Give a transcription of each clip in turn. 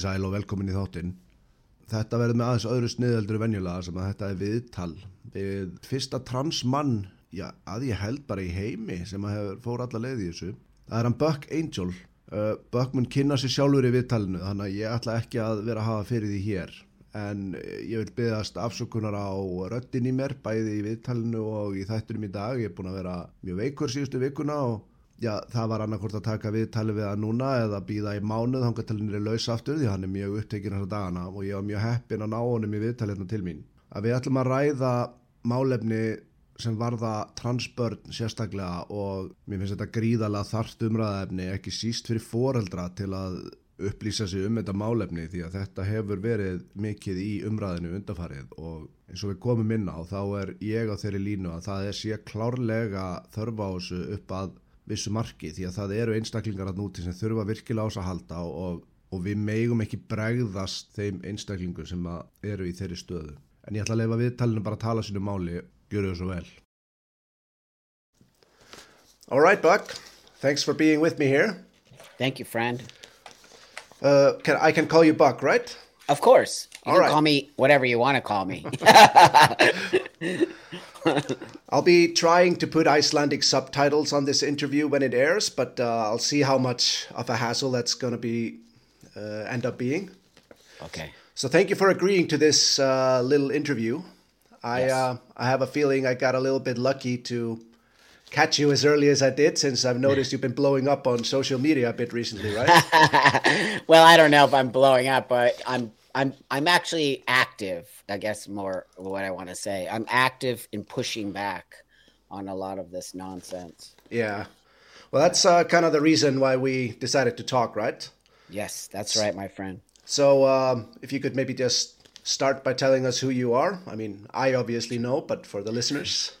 komið sæl og velkomin í þáttinn. Þetta verður með aðeins öðru sniðeldur venjulega sem að þetta er viðtal við fyrsta transmann, já, að ég held bara í heimi sem að hefur fór alla leið í þessu. Það er hann Buck Angel. Uh, Buck mun kynna sér sjálfur í viðtalinu þannig að ég ætla ekki að vera að hafa fyrir því hér. En ég vil byggast afsökunar á röttin í mér, bæði í viðtalinu og í þættunum í dag. Ég er búin að vera mjög veikur síðustu vikuna og já, það var annarkort að taka viðtali við hann núna eða býða í mánuð hann er laus aftur því hann er mjög upptekinn þessa dagana og ég var mjög heppin að ná honum í viðtali hérna til mín. Að við ætlum að ræða málefni sem varða transbörn sérstaklega og mér finnst þetta gríðalega þarft umræðaefni ekki síst fyrir foreldra til að upplýsa sig um þetta málefni því að þetta hefur verið mikið í umræðinu undarfarið og eins og við komum inn á þá er ég á þeirri línu að það er sé klárlega þörfa á þessu upp að vissu marki því að það eru einstaklingar að núti sem þurfa virkilega ás að halda og, og við megum ekki bregðast þeim einstaklingum sem eru í þeirri stöðu. En ég ætla að leifa viðtalinu bara að tala sínu máli, gjöru það svo vel. All right, Buck. Thanks for being with me here. Thank you, friend. Uh, can, I can call you Buck, right? Of course. You All can right. call me whatever you want to call me. I'll be trying to put Icelandic subtitles on this interview when it airs, but uh, I'll see how much of a hassle that's going to be uh, end up being. okay. So thank you for agreeing to this uh, little interview. I Yes. uh, I have a feeling I got a little bit lucky to catch you as early as I did, since I've noticed you've been blowing up on social media a bit recently, right? well, I don't know if I'm blowing up, but I'm I'm I'm actually active. I guess more what I want to say. I'm active in pushing back on a lot of this nonsense. yeah. Well, that's uh, kind of the reason why we decided to talk, right? Yes, that's right, my friend. So um, if you could maybe just start by telling us who you are. I mean, I obviously know, but for the listeners.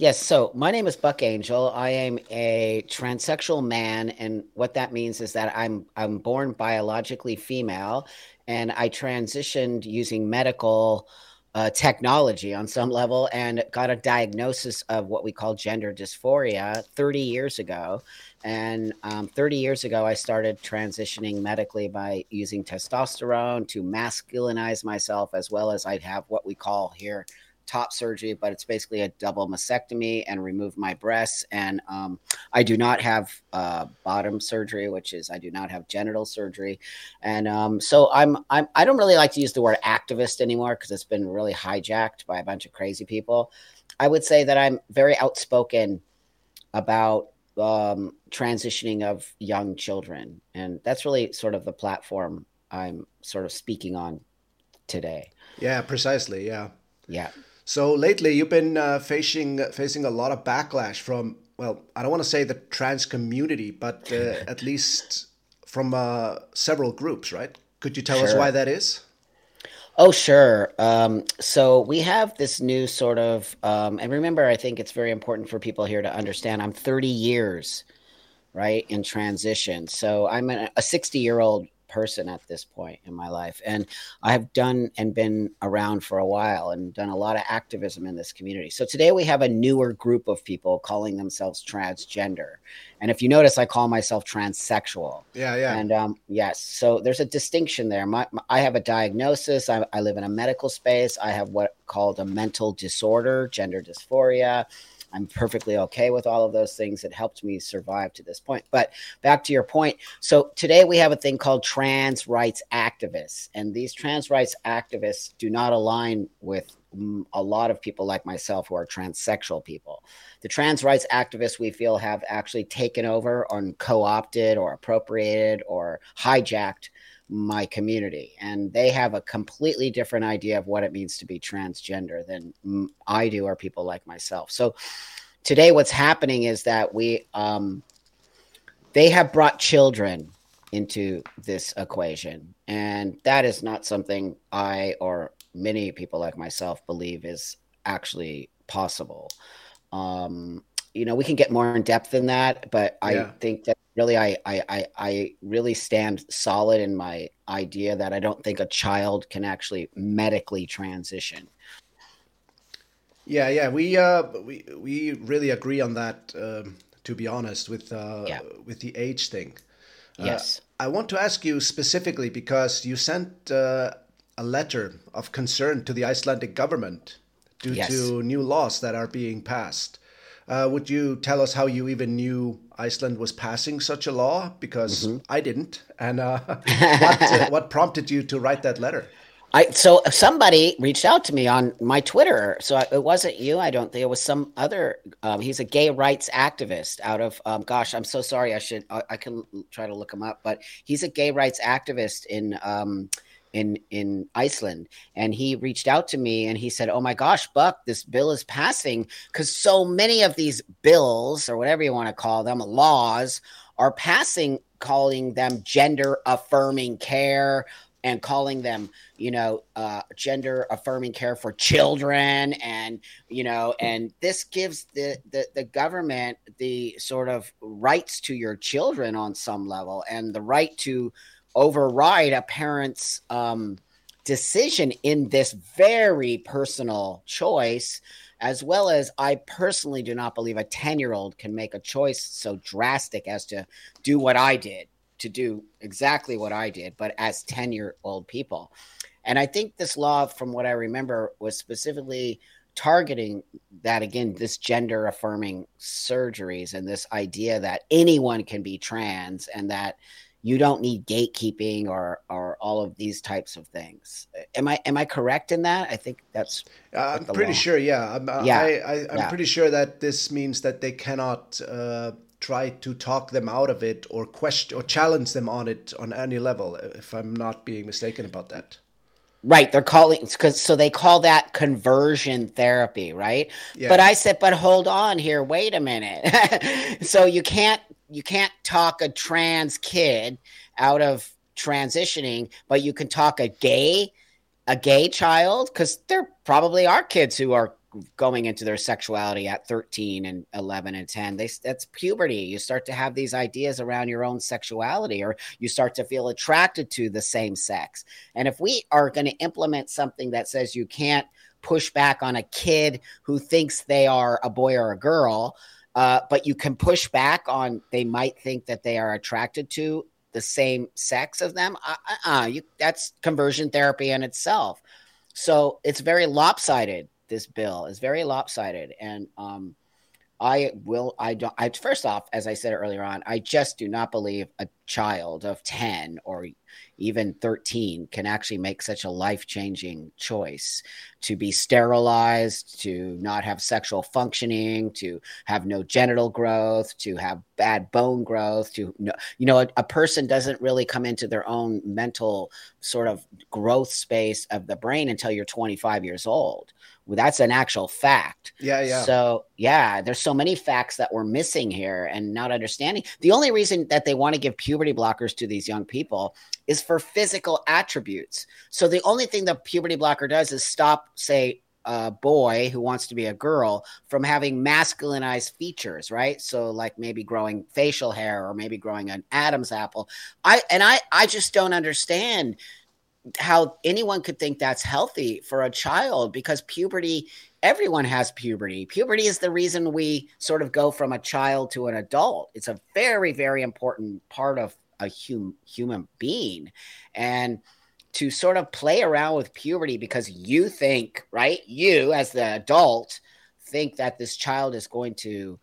Yes, so my name is Buck Angel. I am a transsexual man, and what that means is that I'm I'm born biologically female, and I transitioned using medical uh, technology on some level, and got a diagnosis of what we call gender dysphoria 30 years ago. And um, 30 years ago, I started transitioning medically by using testosterone to masculinize myself, as well as I'd have what we call here top surgery, but it's basically a double mastectomy and remove my breasts. And um, I do not have uh, bottom surgery, which is I do not have genital surgery. And um, so I'm I'm I don't really like to use the word activist anymore because it's been really hijacked by a bunch of crazy people. I would say that I'm very outspoken about um, transitioning of young children, and that's really sort of the platform I'm sort of speaking on today. Yeah, precisely. Yeah. Yeah. So lately, you've been uh, facing facing a lot of backlash from well, I don't want to say the trans community, but uh, at least from uh, several groups, right? Could you tell us why that is? Oh, sure. Um, so we have this new sort of, um, and remember, I think it's very important for people here to understand I'm 30 years, right, in transition. So I'm a 60 year old person at this point in my life. And I have done and been around for a while and done a lot of activism in this community. So today we have a newer group of people calling themselves transgender. And if you notice, I call myself transsexual. Yeah, yeah. And um, yes, so there's a distinction there. My, my- I have a diagnosis. I, I live in a medical space. I have what called a mental disorder, gender dysphoria. I'm perfectly okay with all of those things. It helped me survive to this point. But back to your point. So today we have a thing called trans rights activists, and these trans rights activists do not align with mm, a lot of people like myself who are transsexual people the trans rights activists we feel have actually taken over or co-opted or appropriated or hijacked my community and they have a completely different idea of what it means to be transgender than i do or people like myself. So today what's happening is that we um, they have brought children into this equation and that is not something i or many people like myself believe is actually possible. Um you know we can get more in depth than that but i think that really I, I i i really stand solid in my idea that i don't think a child can actually medically transition Yeah, yeah, we uh, we we really agree on that. Um, to be honest, with uh, Yeah. with the age thing. Uh, yes I want to ask you specifically because you sent uh, a letter of concern to the Icelandic government due Yes. to new laws that are being passed. Uh, would you tell us how you even knew Iceland was passing such a law? Because Mm-hmm. I didn't. And uh, what, uh, what prompted you to write that letter? I so somebody reached out to me on my Twitter. So I, it wasn't you. I don't think it was some other. Um, he's a gay rights activist out of. Um, gosh, I'm so sorry. I should. I, I can try to look him up, but he's a gay rights activist in. Um, in in Iceland. And he reached out to me and he said oh my gosh buck this bill is passing cuz so many of these bills or whatever you want to call them laws are passing calling them gender affirming care and calling them you know uh, gender affirming care for children and you know and this gives the, the the government the sort of rights to your children on some level and the right to override a parent's um, decision in this very personal choice as well as I personally do not believe a 10 year old can make a choice so drastic as to do what I did, to do exactly what I did, but as 10 year old people. And I think this law, from what I remember, was specifically targeting that again, this gender affirming surgeries and this idea that anyone can be trans and that you don't need gatekeeping or or all of these types of things. Am I am I correct in that? I think that's Uh, I'm pretty law. sure, yeah. I'm, uh, Yeah, I, I, I'm yeah. pretty sure that this means that they cannot uh, try to talk them out of it or question or challenge them on it on any level, if I'm not being mistaken about that. Right, they're calling because so they call that conversion therapy, right? Yeah. But I said, but hold on here, wait a minute. so you can't you can't talk a trans kid out of transitioning, but you can talk a gay a gay child because there probably are kids who are going into their sexuality at 13 and 11 and 10 they that's puberty. You start to have these ideas around your own sexuality or you start to feel attracted to the same sex. And if we are going to implement something that says you can't push back on a kid who thinks they are a boy or a girl uh, but you can push back on they might think that they are attracted to the same sex of them. Uh, uh, you, that's conversion therapy in itself. So it's very lopsided this bill. Is very lopsided. And um i will i don't i first off as i said earlier on i just do not believe a child of 10 or even 13 can actually make such a life-changing choice to be sterilized to not have sexual functioning to have no genital growth to have bad bone growth to you know a, a person doesn't really come into their own mental sort of growth space of the brain until you're 25 years old well, that's an actual fact Yeah, yeah. so yeah, there's so many facts that we're missing here and not understanding. The only reason that they want to give puberty blockers to these young people is for physical attributes. So the only thing the puberty blocker does is stop, say, a boy who wants to be a girl from having masculinized features, right? So like maybe growing facial hair or maybe growing an Adam's apple. I and I I just don't understand how anyone could think that's healthy for a child because puberty everyone has puberty puberty is the reason we sort of go from a child to an adult it's a very very important part of a hum- human being. And to sort of play around with puberty because you think right? You as the adult think that this child is going to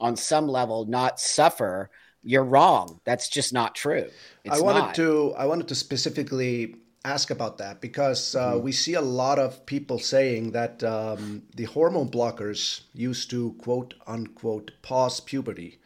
on some level not suffer. You're wrong. That's just not true. It's I wanted not. to I wanted to specifically ask about that because uh, Mm-hmm. we see a lot of people saying that um, the hormone blockers used to quote unquote pause puberty,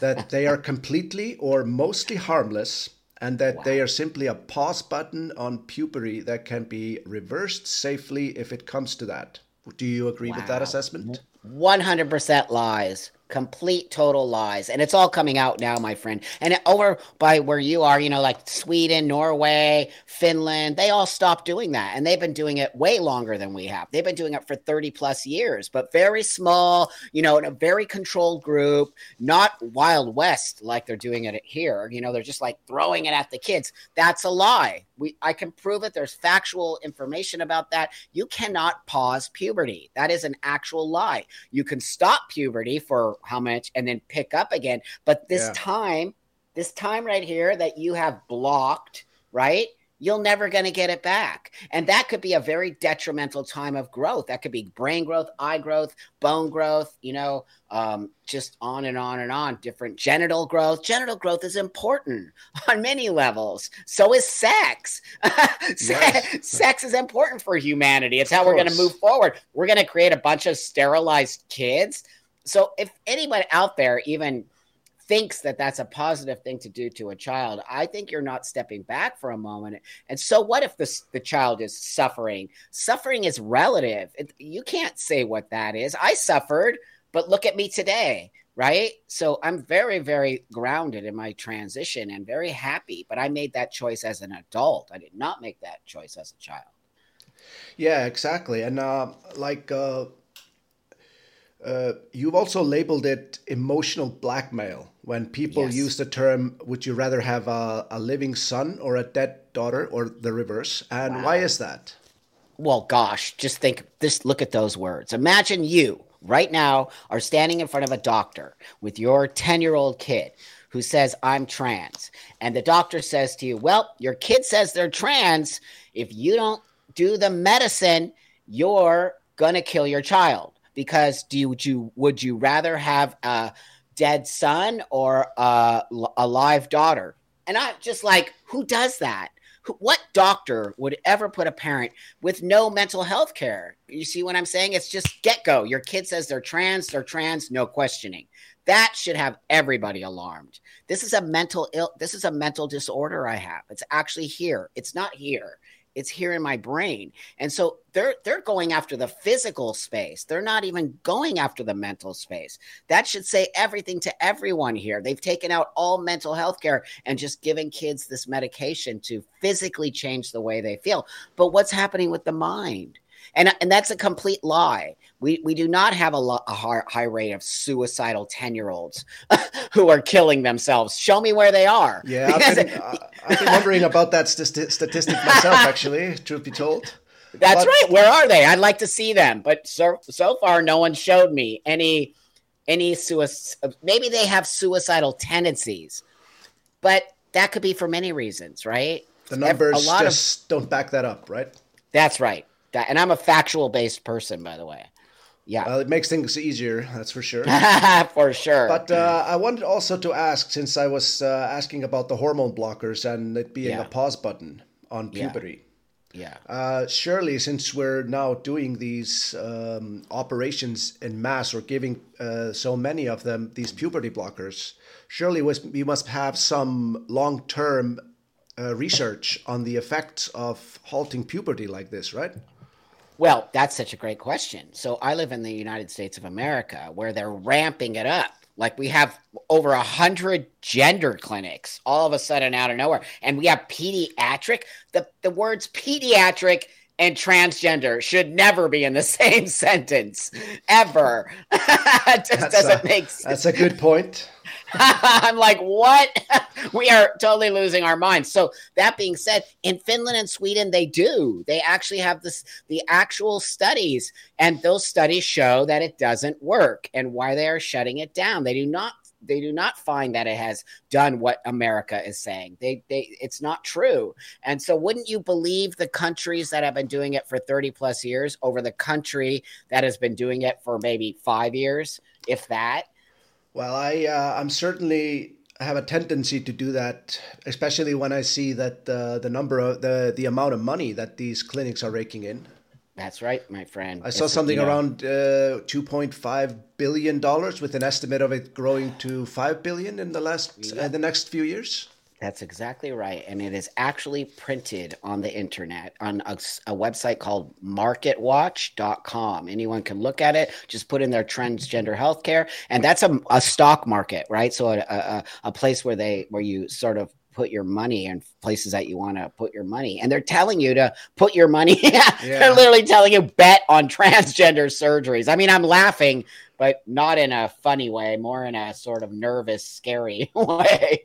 that they are completely or mostly harmless, and that they are simply a pause button on puberty that can be reversed safely if it comes to that. Do you agree with that assessment? 100% lies complete total lies. And it's all coming out now my friend. And over by where you are you know like sweden norway finland they all stopped doing that. And they've been doing it way longer than we have. They've been doing it for 30 plus years but very small you know in a very controlled group not wild west like they're doing it here. You know they're just like throwing it at the kids. That's a lie we i can prove it. There's factual information about that. You cannot pause puberty. That is an actual lie. You can stop puberty for how much and then pick up again. But this Yeah. time this time right here that you have blocked, right? You're never going to get it back. And that could be a very detrimental time of growth. That could be brain growth, eye growth, bone growth, you know, um, just on and on and on. Different genital growth. Genital growth is important on many levels. So is sex. yes. sex is important for humanity. It's how we're going to move forward. We're going to create a bunch of sterilized kids. So if anyone out there even thinks that that's a positive thing to do to a child, I think you're not stepping back for a moment. And so, what if the, the child is suffering? Suffering is relative. It, you can't say what that is. I suffered, but look at me today, right? So, I'm very, very grounded in my transition and very happy. But I made that choice as an adult. I did not make that choice as a child. Yeah, exactly. And uh, like, uh, uh, you've also labeled it emotional blackmail when people yes. use the term, would you rather have a, a, living son or a dead daughter or the reverse? And wow. why is that? Well, gosh, just think, just look at those words. Imagine you right now are standing in front of a doctor with your 10 year old kid who says, I'm trans. And the doctor says to you, Well, your kid says they're trans. If you don't do the medicine, you're going to kill your child because do you, would you would you rather have a dead son or a, a live daughter? And I'm just like, who does that? what doctor would ever put a parent with no mental health care? You see what I'm saying? It's just get go. Your kid says they're trans, they're trans, no questioning. That should have everybody alarmed. This is a mental ill this is a mental disorder I have. It's actually here. It's not here it's here in my brain. And so they're they're going after the physical space. They're not even going after the mental space. That should say everything to everyone here. They've taken out all mental health care and just giving kids this medication to physically change the way they feel. But what's happening with the mind and and that's a complete lie. We we do not have a, lo- a high, high rate of suicidal ten year olds who are killing themselves. Show me where they are. Yeah, I've been, uh, I've been wondering about that st- statistic myself. Actually, truth be told. That's but, right. Where are they? I'd like to see them, but so so far, no one showed me any any suicide. Maybe they have suicidal tendencies, but that could be for many reasons, right? The numbers just of, don't back that up, right? That's right. That, and I'm a factual based person, by the way. Yeah. Well, it makes things easier, that's for sure. for sure. But uh, I wanted also to ask, since I was uh, asking about the hormone blockers and it being yeah. a pause button on puberty. Yeah. yeah. Uh, surely, since we're now doing these um, operations in mass or giving uh, so many of them these puberty blockers, surely we must have some long term uh, research on the effects of halting puberty like this, right? Well, that's such a great question. So I live in the United States of America where they're ramping it up. Like we have over a hundred gender clinics all of a sudden out of nowhere. And we have pediatric. The the words pediatric and transgender should never be in the same sentence ever. it just that's doesn't a, make sense. That's a good point. I'm like, what? we are totally losing our minds. So that being said, in Finland and Sweden, they do. They actually have this the actual studies, and those studies show that it doesn't work and why they are shutting it down. They do not they do not find that it has done what America is saying. They they it's not true. And so wouldn't you believe the countries that have been doing it for 30 plus years over the country that has been doing it for maybe 5 years, if that? Well, I uh, I'm certainly have a tendency to do that, especially when I see that uh, the number of the the amount of money that these clinics are raking in. That's right, my friend. I saw it's, something around uh, two point five billion dollars, with an estimate of it growing to five billion in the last yeah. uh, the next few years. That's exactly right. And it is actually printed on the internet on a, a, website called marketwatch.com. Anyone can look at it, just put in their transgender healthcare. And that's a, a stock market, right? So a, a, a place where they, where you sort of put your money in places that you want to put your money. And they're telling you to put your money. yeah. They're literally telling you bet on transgender surgeries. I mean, I'm laughing, but not in a funny way, more in a sort of nervous, scary way.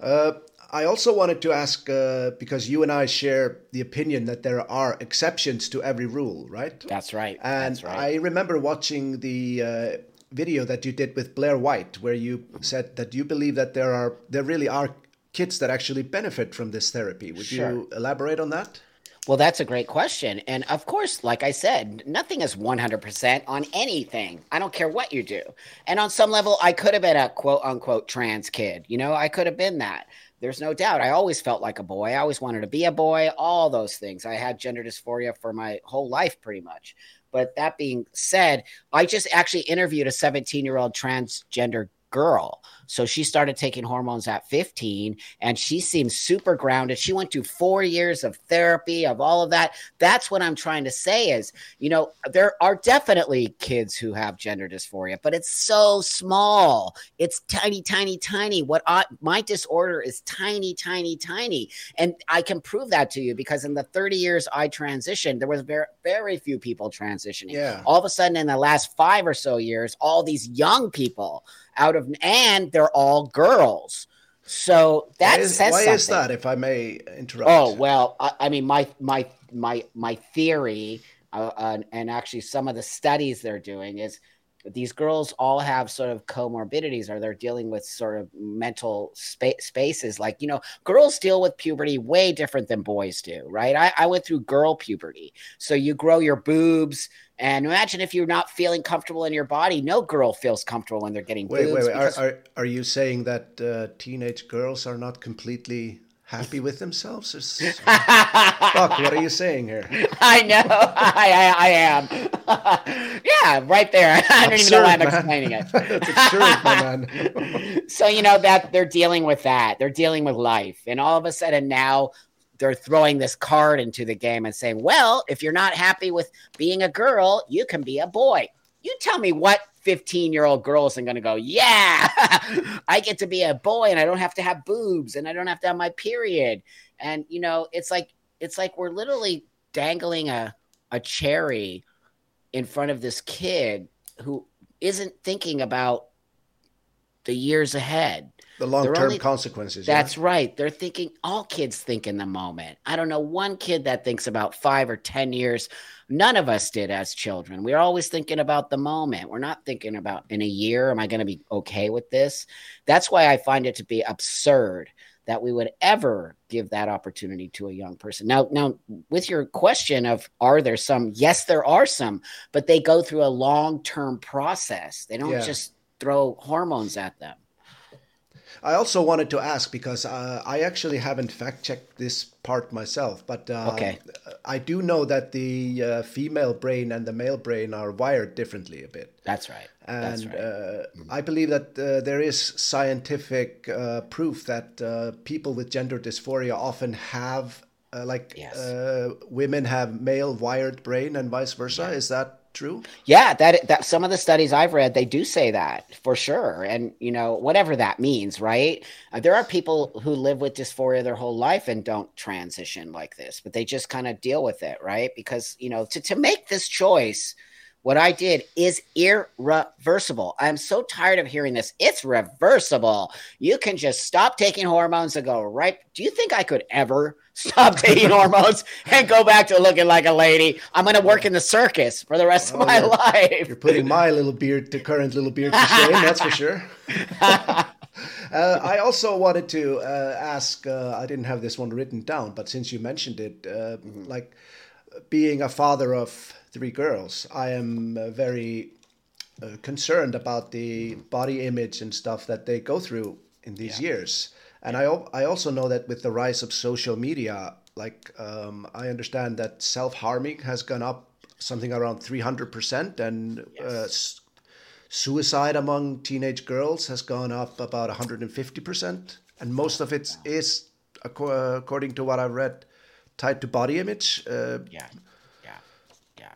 Uh, I also wanted to ask uh, because you and I share the opinion that there are exceptions to every rule, right? That's right. And That's right. I remember watching the uh, video that you did with Blair White, where you said that you believe that there are there really are kids that actually benefit from this therapy. Would sure. you elaborate on that? Well, that's a great question. And of course, like I said, nothing is 100% on anything. I don't care what you do. And on some level, I could have been a quote unquote trans kid. You know, I could have been that. There's no doubt. I always felt like a boy. I always wanted to be a boy, all those things. I had gender dysphoria for my whole life, pretty much. But that being said, I just actually interviewed a 17 year old transgender girl so she started taking hormones at 15 and she seems super grounded. She went to four years of therapy, of all of that. That's what I'm trying to say is, you know, there are definitely kids who have gender dysphoria, but it's so small. It's tiny, tiny, tiny. What I, my disorder is tiny, tiny, tiny. And I can prove that to you because in the 30 years I transitioned, there was very, very few people transitioning. Yeah. All of a sudden in the last five or so years, all these young people out of, and they're all girls. So that why is, says why something. is that? If I may interrupt. Oh well, I, I mean my my my my theory, uh, uh, and actually some of the studies they're doing is these girls all have sort of comorbidities or they're dealing with sort of mental spa- spaces like you know girls deal with puberty way different than boys do right I, I went through girl puberty so you grow your boobs and imagine if you're not feeling comfortable in your body. No girl feels comfortable when they're getting wait, boobs. Wait, wait, are, are, are you saying that uh, teenage girls are not completely happy with themselves? Or fuck, what are you saying here? I know, I, I, I am. yeah, right there. I don't absurd, even know why I'm man. explaining it. That's absurd, man. so you know that they're dealing with that. They're dealing with life, and all of a sudden now they're throwing this card into the game and saying, well, if you're not happy with being a girl, you can be a boy. You tell me what 15 year old girl isn't going to go, yeah, I get to be a boy and I don't have to have boobs and I don't have to have my period. And, you know, it's like, it's like we're literally dangling a, a cherry in front of this kid who isn't thinking about the years ahead the long term consequences. That's yeah? right. They're thinking, all kids think in the moment. I don't know one kid that thinks about five or 10 years. None of us did as children. We're always thinking about the moment. We're not thinking about in a year, am I going to be okay with this? That's why I find it to be absurd that we would ever give that opportunity to a young person. Now, now with your question of are there some? Yes, there are some, but they go through a long-term process. They don't yeah. just throw hormones at them. I also wanted to ask because uh, I actually haven't fact checked this part myself, but uh, okay. I do know that the uh, female brain and the male brain are wired differently a bit. That's right. And That's right. mm-hmm. I believe that uh, there is scientific uh, proof that people with gender dysphoria often have, like, yes. women have male wired brain and vice versa. Yeah. Is that true? Yeah, that that some of the studies I've read they do say that for sure, and you know whatever that means, right? Uh, there are people who live with dysphoria their whole life and don't transition like this, but they just kind of deal with it, right? Because you know to to make this choice. What I did is irreversible. I'm so tired of hearing this. It's reversible. You can just stop taking hormones and go right. Do you think I could ever stop taking hormones and go back to looking like a lady. I'm going to work in the circus for the rest oh, of my life. You're putting my little beard to current little beard to shame, that's for sure. uh, I also wanted to uh, ask. Uh, I didn't have this one written down, but since you mentioned it, uh, mm-hmm. like being a father of three girls, I am uh, very uh, concerned about the body image and stuff that they go through in these yeah. years. And I, I also know that with the rise of social media, like um, I understand that self harming has gone up something around 300%, and uh, yes. uh, suicide among teenage girls has gone up about 150%. And most of it is, according to what I've read, tied to body image. Uh, yeah. Yeah, yeah.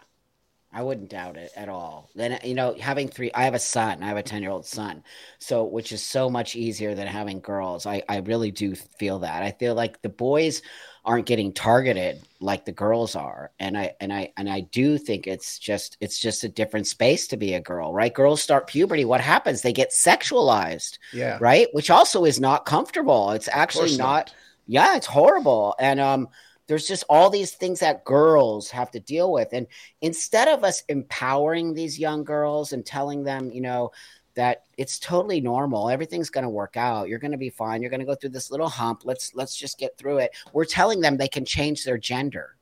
I wouldn't doubt it at all. Then you know, having three I have a son. I have a 10-year-old son. So which is so much easier than having girls. I I really do feel that. I feel like the boys aren't getting targeted like the girls are. And I and I and I do think it's just it's just a different space to be a girl, right? Girls start puberty, what happens? They get sexualized. Yeah. Right? Which also is not comfortable. It's actually not, not yeah, it's horrible. And um there's just all these things that girls have to deal with. And instead of us empowering these young girls and telling them, you know, that it's totally normal everything's going to work out you're going to be fine you're going to go through this little hump let's let's just get through it we're telling them they can change their gender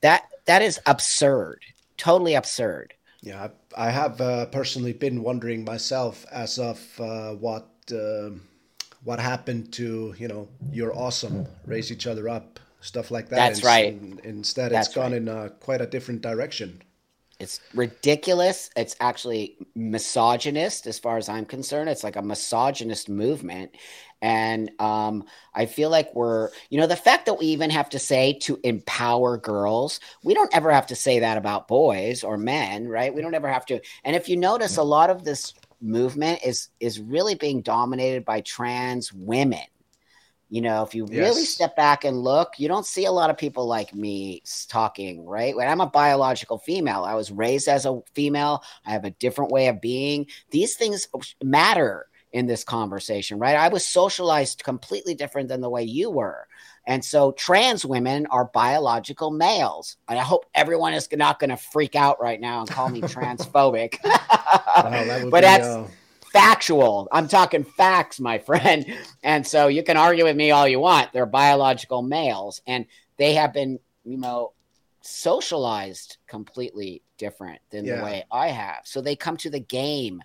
that that is absurd totally absurd yeah i have uh, personally been wondering myself as of uh, what uh, what happened to you know you're awesome raise each other up stuff like that that's right instead that's it's gone right. in a, quite a different direction it's ridiculous. It's actually misogynist, as far as I'm concerned. It's like a misogynist movement. And um, I feel like we're, you know, the fact that we even have to say to empower girls, we don't ever have to say that about boys or men, right? We don't ever have to. And if you notice, a lot of this movement is is really being dominated by trans women you know, if you yes. really step back and look, you don't see a lot of people like me talking, right? When I'm a biological female, I was raised as a female, I have a different way of being. These things matter in this conversation, right? I was socialized completely different than the way you were. And so trans women are biological males. And I hope everyone is not going to freak out right now and call me transphobic. but be, that's. Uh factual. I'm talking facts, my friend. And so you can argue with me all you want. They're biological males and they have been, you know, socialized completely different than yeah. the way I have. So they come to the game.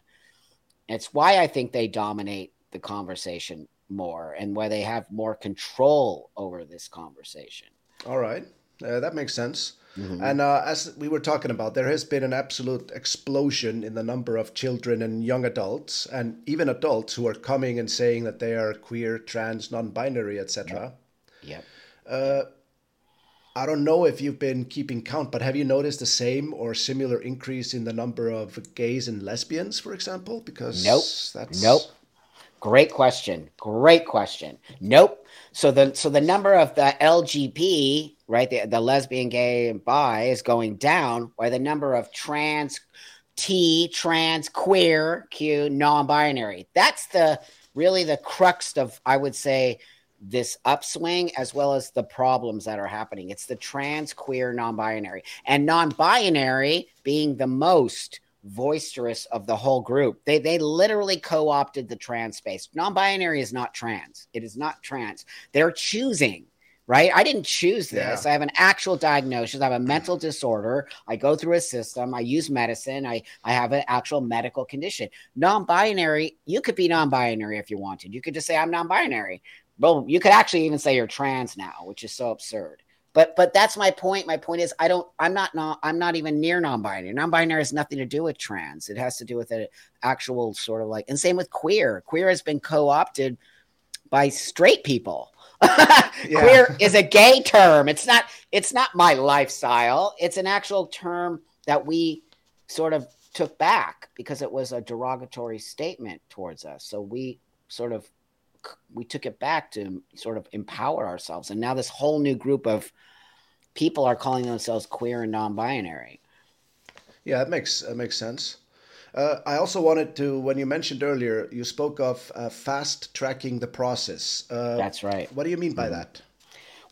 It's why I think they dominate the conversation more and why they have more control over this conversation. All right. Uh, that makes sense. Mm-hmm. And uh, as we were talking about, there has been an absolute explosion in the number of children and young adults, and even adults who are coming and saying that they are queer, trans, non-binary, etc. Yep. Uh, I don't know if you've been keeping count, but have you noticed the same or similar increase in the number of gays and lesbians, for example? Because nope, that's nope. Great question. Great question. Nope. So the so the number of the LGB, right, the, the lesbian, gay, and bi is going down, while the number of trans, T, trans, queer, Q, non-binary. That's the really the crux of I would say this upswing as well as the problems that are happening. It's the trans, queer, non-binary, and non-binary being the most boisterous of the whole group. They they literally co-opted the trans space. Non-binary is not trans. It is not trans. They're choosing, right? I didn't choose this. Yeah. I have an actual diagnosis. I have a mental disorder. I go through a system. I use medicine. I I have an actual medical condition. Non-binary, you could be non-binary if you wanted. You could just say I'm non-binary. Well, you could actually even say you're trans now, which is so absurd. But but that's my point. My point is I don't I'm not not I'm not even near non-binary. Non-binary has nothing to do with trans. It has to do with an actual sort of like and same with queer. Queer has been co-opted by straight people. Queer is a gay term. It's not it's not my lifestyle. It's an actual term that we sort of took back because it was a derogatory statement towards us. So we sort of we took it back to sort of empower ourselves. And now this whole new group of people are calling themselves queer and non-binary. Yeah, that makes that makes sense. Uh, I also wanted to, when you mentioned earlier, you spoke of uh, fast tracking the process. Uh, That's right. What do you mean by that?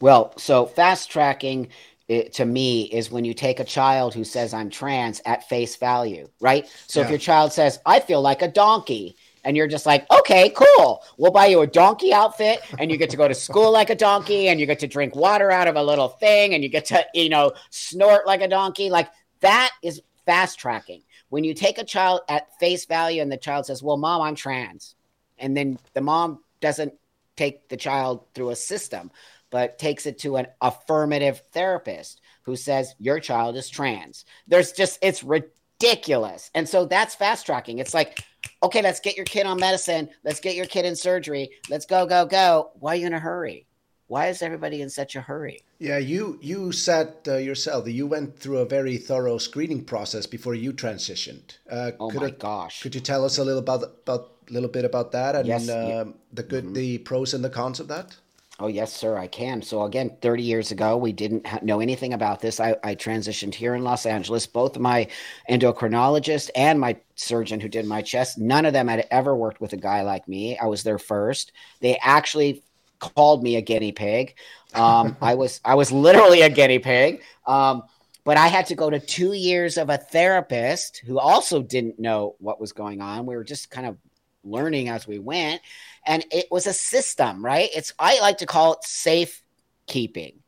Well, so fast tracking it, to me is when you take a child who says I'm trans at face value, right? So yeah. if your child says I feel like a donkey, and you're just like, okay, cool. We'll buy you a donkey outfit and you get to go to school like a donkey and you get to drink water out of a little thing and you get to, you know, snort like a donkey. Like that is fast tracking. When you take a child at face value and the child says, well, mom, I'm trans. And then the mom doesn't take the child through a system, but takes it to an affirmative therapist who says, your child is trans. There's just, it's ridiculous. And so that's fast tracking. It's like, okay, let's get your kid on medicine. Let's get your kid in surgery. Let's go, go, go. Why are you in a hurry? Why is everybody in such a hurry? Yeah, you you said uh, yourself that you went through a very thorough screening process before you transitioned. Uh, oh my it, gosh! Could you tell us a little about about little bit about that and yes, uh, the good, mm-hmm. the pros and the cons of that? Oh, yes, sir, I can. So, again, 30 years ago, we didn't ha- know anything about this. I, I, transitioned here in Los Angeles. Both my endocrinologist and my surgeon who did my chest, none of them had ever worked with a guy like me. I was their first. They actually called me a guinea pig. Um, I was I was literally a guinea pig. Um, but I had to go to two years of a therapist who also didn't know what was going on. We were just kind of learning as we went, and it was a system, right? It's I like to call it safe keeping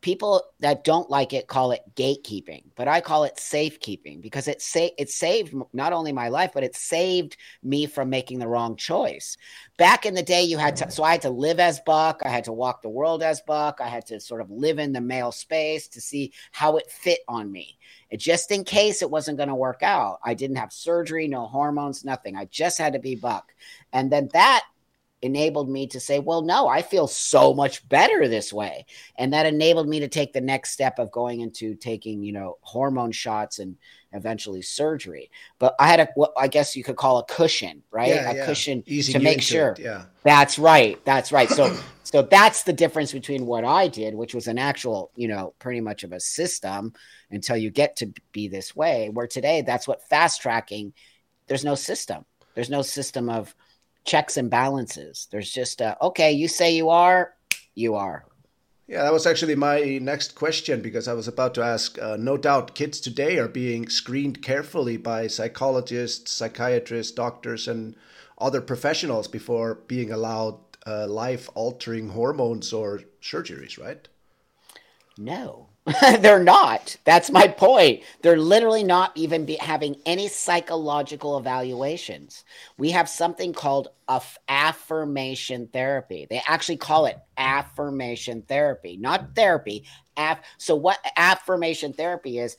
people that don't like it call it gatekeeping, but I call it safekeeping because it sa- it saved not only my life, but it saved me from making the wrong choice. Back in the day, you had to, so I had to live as Buck. I had to walk the world as Buck. I had to sort of live in the male space to see how it fit on me. Just in case it wasn't going to work out, I didn't have surgery, no hormones, nothing. I just had to be Buck. And then that enabled me to say, well, no, I feel so much better this way. And that enabled me to take the next step of going into taking, you know, hormone shots and eventually surgery. But I had a, what I guess you could call a cushion, right? Yeah, a yeah. cushion to make sure. it, yeah. That's right. That's right. So, so that's the difference between what I did, which was an actual, you know, pretty much of a system until you get to be this way. Where today, that's what fast tracking. There's no system. There's no system of checks and balances. There's just a, okay, you say you are, you are. Yeah, that was actually my next question because I was about to ask. Uh, no doubt, kids today are being screened carefully by psychologists, psychiatrists, doctors, and other professionals before being allowed uh, life altering hormones or surgeries, right? No, they're not. That's my point. They're literally not even be having any psychological evaluations. We have something called aff- affirmation therapy. They actually call it affirmation therapy, not therapy. Aff- so, what affirmation therapy is?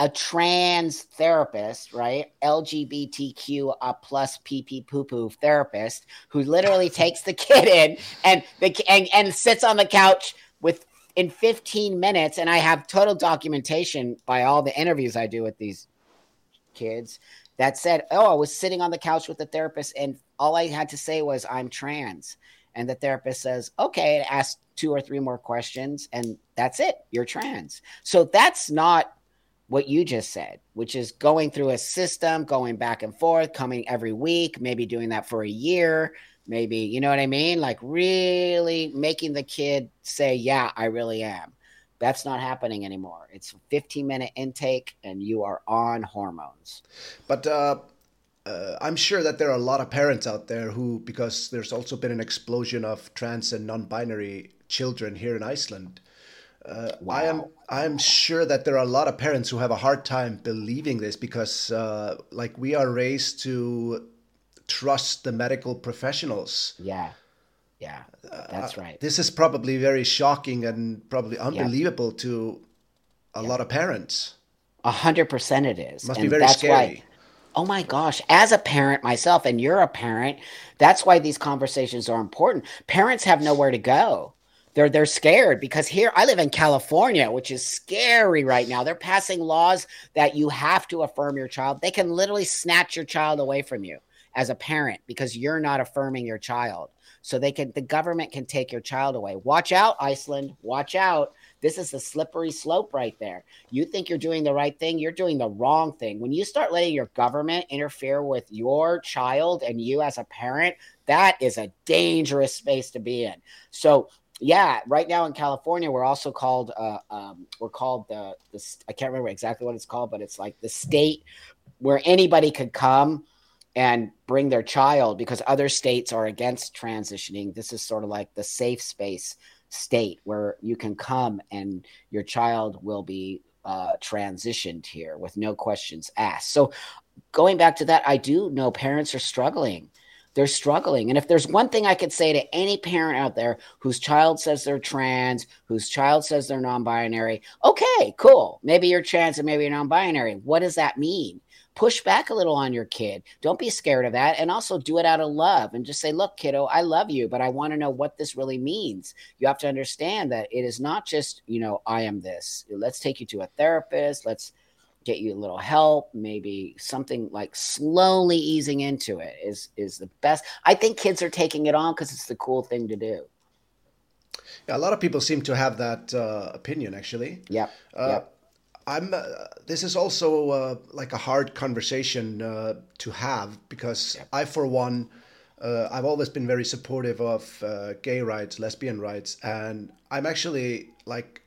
A trans therapist, right? LGBTQ plus PP poo poo therapist who literally takes the kid in and the and, and sits on the couch with in 15 minutes and i have total documentation by all the interviews i do with these kids that said oh i was sitting on the couch with the therapist and all i had to say was i'm trans. And the therapist says okay and ask two or three more questions and that's it you're trans. So that's not what you just said which is going through a system going back and forth coming every week maybe doing that for a year maybe you know what i mean? Like really making the kid say yeah i really am. That's not happening anymore. It's 15 minute intake and you are on hormones. But uh, uh, I'm sure that there are a lot of parents out there who, because there's also been an explosion of trans and non-binary children here in Iceland. Uh, I am I am sure that there are a lot of parents who have a hard time believing this because, uh, like, we are raised to trust the medical professionals. yeah yeah that's uh, right This is probably very shocking and probably unbelievable to a lot of parents. A hundred percent it is. Must be very that's scary. Why, oh my gosh. As a parent myself, and you're a parent, that's why these conversations are important. Parents have nowhere to go. They're they're scared because here I live in California, which is scary right now. They're passing laws that you have to affirm your child. They can literally snatch your child away from you as a parent because you're not affirming your child. So they can the government can take your child away. Watch out, Iceland. Watch out. This is the slippery slope right there. You think you're doing the right thing, you're doing the wrong thing. When you start letting your government interfere with your child and you as a parent, that is a dangerous space to be in. So yeah, right now in California, we're also called uh, um, we're called the the I can't remember exactly what it's called, but it's like the state where anybody could come and bring their child because other states are against transitioning. This is sort of like the safe space state where you can come and your child will be uh, transitioned here with no questions asked. So, going back to that, I do know parents are struggling. They're struggling. And if there's one thing I could say to any parent out there whose child says they're trans, whose child says they're non binary, okay, cool. Maybe you're trans and maybe you're non binary. What does that mean? Push back a little on your kid. Don't be scared of that. And also do it out of love and just say, look, kiddo, I love you, but I want to know what this really means. You have to understand that it is not just, you know, I am this. Let's take you to a therapist. Let's get you a little help. Maybe something like slowly easing into it is is the best. I think kids are taking it on because it's the cool thing to do. Yeah, a lot of people seem to have that uh, opinion, actually. Yep. Uh, yep. I'm. Uh, this is also uh, like a hard conversation uh, to have because I, for one, uh, I've always been very supportive of uh, gay rights, lesbian rights, and I'm actually like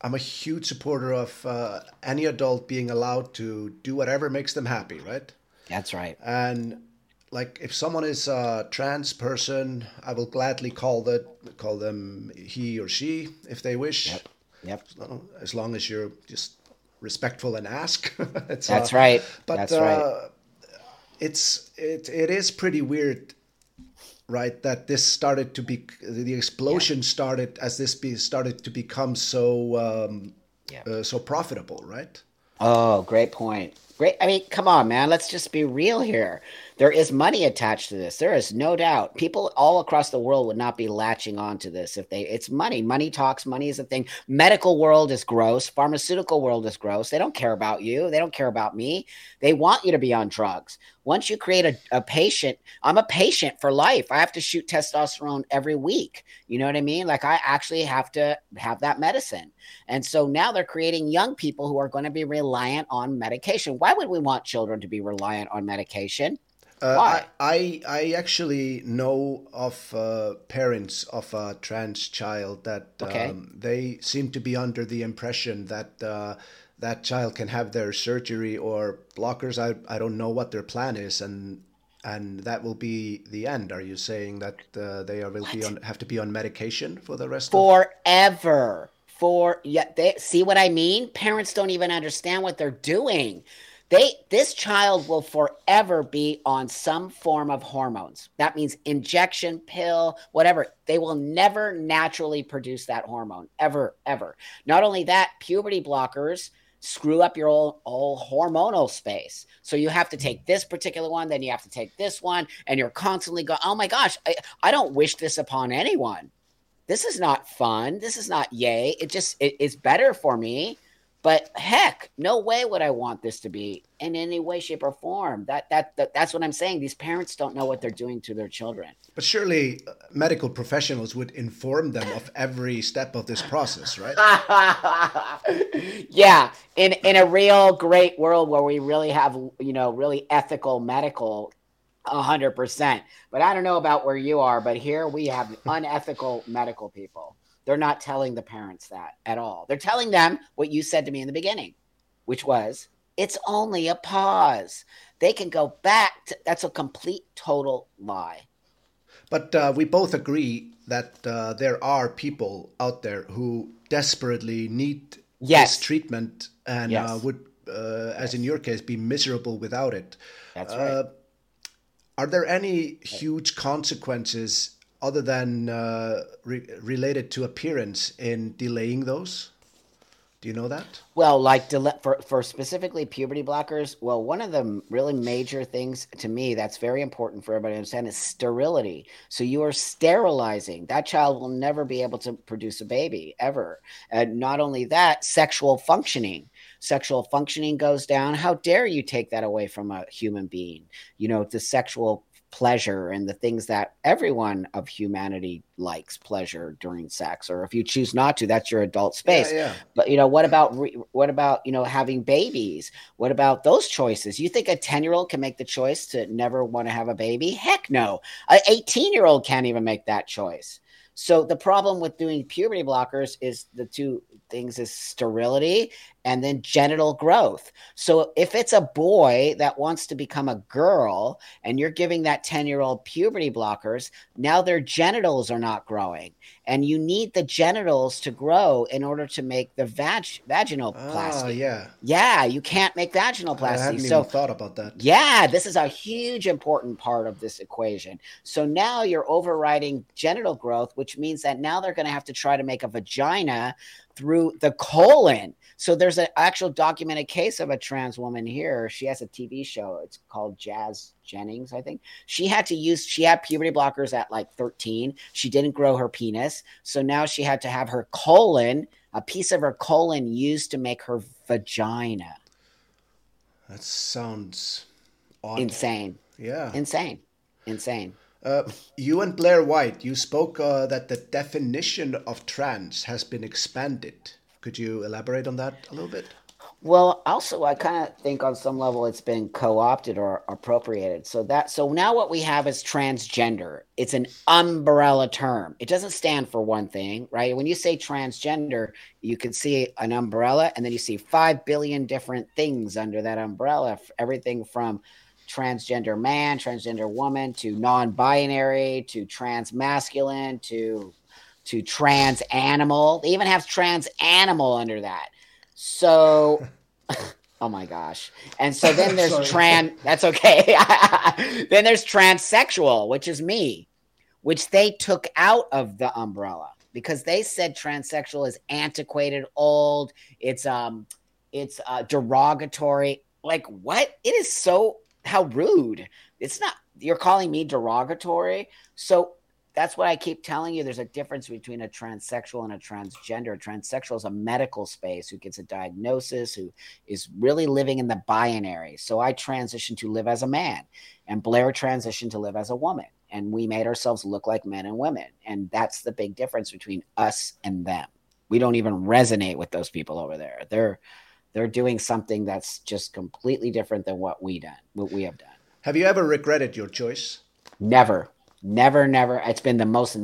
I'm a huge supporter of uh, any adult being allowed to do whatever makes them happy, right? That's right. And like if someone is a trans person, I will gladly call that call them he or she if they wish. Yep. Yep. As long as you're just respectful and ask. That's uh, right. But That's uh, right. it's it it is pretty weird right that this started to be the explosion yeah. started as this be started to become so um, yeah. uh, so profitable right oh great point great i mean come on man let's just be real here there is money attached to this. There is no doubt. People all across the world would not be latching on to this if they it's money. Money talks, money is a thing. Medical world is gross, pharmaceutical world is gross. They don't care about you. They don't care about me. They want you to be on drugs. Once you create a, a patient, I'm a patient for life. I have to shoot testosterone every week. You know what I mean? Like I actually have to have that medicine. And so now they're creating young people who are going to be reliant on medication. Why would we want children to be reliant on medication? Uh, Why? I, I actually know of uh, parents of a trans child that okay. um, they seem to be under the impression that uh, that child can have their surgery or blockers. I, I don't know what their plan is, and and that will be the end. Are you saying that uh, they are will what? be on have to be on medication for the rest forever? Of- for yeah, they see what I mean. Parents don't even understand what they're doing. They this child will forever be on some form of hormones. That means injection, pill, whatever. They will never naturally produce that hormone ever, ever. Not only that, puberty blockers screw up your whole, whole hormonal space. So you have to hmm. take this particular one, then you have to take this one, and you're constantly going, oh my gosh, I, I don't wish this upon anyone. This is not fun. This is not yay. It just it, it's better for me but heck, no way would I want this to be in any way, shape, or form. That, that that that's what I'm saying. These parents don't know what they're doing to their children. But surely, uh, medical professionals would inform them of every step of this process, right? yeah, in in a real great world where we really have you know really ethical medical hundred percent. But I don't know about where you are, but here we have unethical medical people. They're not telling the parents that at all. They're telling them what you said to me in the beginning, which was it's only a pause. They can go back to that's a complete total lie. But uh, we both agree that uh, there are people out there who desperately need yes. this treatment and uh, yes. uh, would, as in your case, be miserable without it. That's right. Uh, are there any huge consequences other than uh, re- related to appearance in delaying those? Do you know that? Well, like for for specifically puberty blockers, well, one of the really major things to me that's very important for everybody to understand is sterility. So you are sterilizing that child will never be able to produce a baby ever. And not only that, sexual functioning. Sexual functioning goes down. How dare you take that away from a human being? You know, the sexual pleasure and the things that everyone of humanity likes pleasure during sex or if you choose not to that's your adult space. yeah, yeah. but you know what about what about you know having babies? What about those choices? You think a 10 year old can make the choice to never want to have a baby? Heck no. A 18 year old can't even make that choice. So the problem with doing puberty blockers is the two things is sterility and then genital growth. So if it's a boy that wants to become a girl and you're giving that 10-year-old puberty blockers, now their genitals are not growing. And you need the genitals to grow in order to make the vag vaginal ah, plasty. yeah. Yeah, you can't make vaginoplasty. I hadn't so, even thought about that. Yeah, this is a huge important part of this equation. So now you're overriding genital growth, which means that now they're going to have to try to make a vagina through the colon. So there's an actual documented case of a trans woman here. She has a TV show. It's called Jazz Jennings, I think. She had to use she had puberty blockers at like 13. She didn't grow her penis. So now she had to have her colon, a piece of her colon used to make her vagina. That sounds odd. insane. Yeah. Insane. Insane. Uh, you and Blair White, you spoke uh, that the definition of trans has been expanded. Could you elaborate on that a little bit? Well, also, I kind of think on some level it's been co-opted or appropriated. So that so now what we have is transgender. It's an umbrella term. It doesn't stand for one thing, right? When you say transgender, you can see an umbrella, and then you see five billion different things under that umbrella. Everything from transgender man, transgender woman, to non-binary, to trans masculine, to to trans animal. They even have trans animal under that. So, oh my gosh. And so then there's trans, that's okay. then there's transsexual, which is me, which they took out of the umbrella because they said transsexual is antiquated, old, it's, um, it's uh, derogatory. Like, what? It is so, how rude. It's not, you're calling me derogatory. So that's what I keep telling you. There's a difference between a transsexual and a transgender. A transsexual is a medical space who gets a diagnosis, who is really living in the binary. So I transitioned to live as a man, and Blair transitioned to live as a woman. And we made ourselves look like men and women. And that's the big difference between us and them. We don't even resonate with those people over there. They're they're doing something that's just completely different than what we done, what we have done. Have you ever regretted your choice? Never. Never, never. It's been the most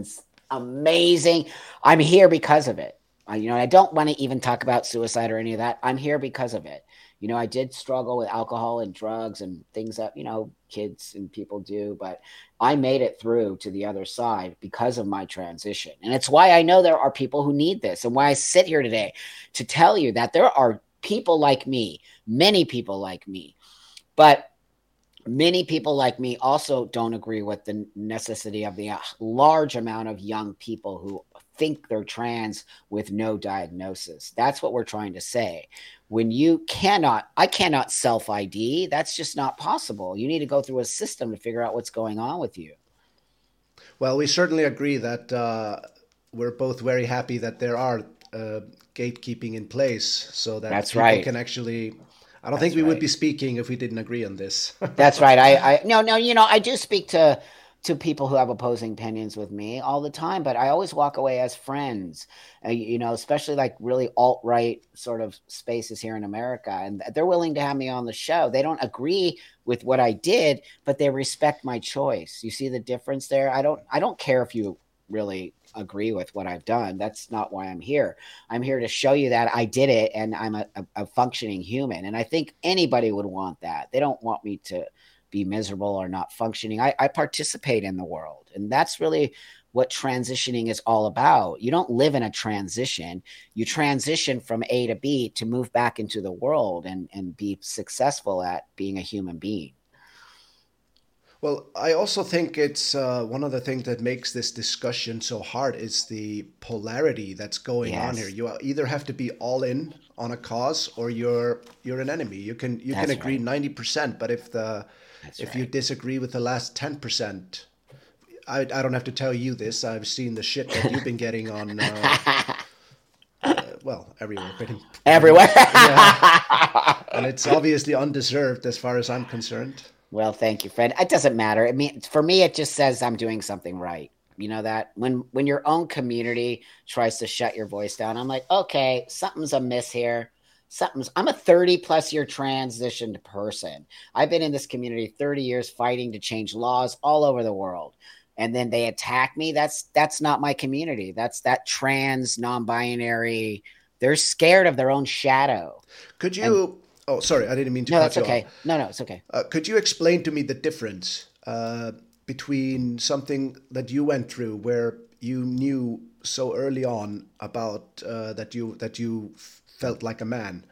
amazing. I'm here because of it. You know, I don't want to even talk about suicide or any of that. I'm here because of it. You know, I did struggle with alcohol and drugs and things that, you know, kids and people do, but I made it through to the other side because of my transition. And it's why I know there are people who need this and why I sit here today to tell you that there are people like me, many people like me. But many people like me also don't agree with the necessity of the uh, large amount of young people who think they're trans with no diagnosis. That's what we're trying to say. When you cannot, I cannot self ID, that's just not possible. You need to go through a system to figure out what's going on with you. Well, we certainly agree that uh, we're both very happy that there are uh, gatekeeping in place so that that's people right. can actually I don't That's think we right. would be speaking if we didn't agree on this. That's right. I, I no no you know I do speak to to people who have opposing opinions with me all the time, but I always walk away as friends. Uh, you know, especially like really alt right sort of spaces here in America, and they're willing to have me on the show. They don't agree with what I did, but they respect my choice. You see the difference there? I don't I don't care if you really agree with what I've done. That's not why I'm here. I'm here to show you that I did it and I'm a, a, a functioning human. And I think anybody would want that. They don't want me to be miserable or not functioning. I, I participate in the world. And that's really what transitioning is all about. You don't live in a transition. You transition from A to B to move back into the world and, and be successful at being a human being. Well, I also think it's uh, one of the things that makes this discussion so hard is the polarity that's going yes. on here. You either have to be all in on a cause or you're you're an enemy. You can you that's can agree ninety right. percent, but if the that's if right. you disagree with the last ten percent, I I don't have to tell you this. I've seen the shit that you've been getting on. Uh, uh, well, everywhere, pretty everywhere, yeah. and it's obviously undeserved as far as I'm concerned. Well, thank you, Fred. It doesn't matter. I mean, for me, it just says I'm doing something right. You know that when when your own community tries to shut your voice down, I'm like, okay, something's amiss here. Something's. I'm a 30 plus year transitioned person. I've been in this community 30 years, fighting to change laws all over the world and then they attack me that's that's not my community that's that trans non-binary they're scared of their own shadow could you Oh, sorry, I didn't mean to. No, that's okay. Off. No, no, it's okay. Uh, could you explain to me the difference uh, between something that you went through, where you knew so early on about uh, that you that you felt like a man,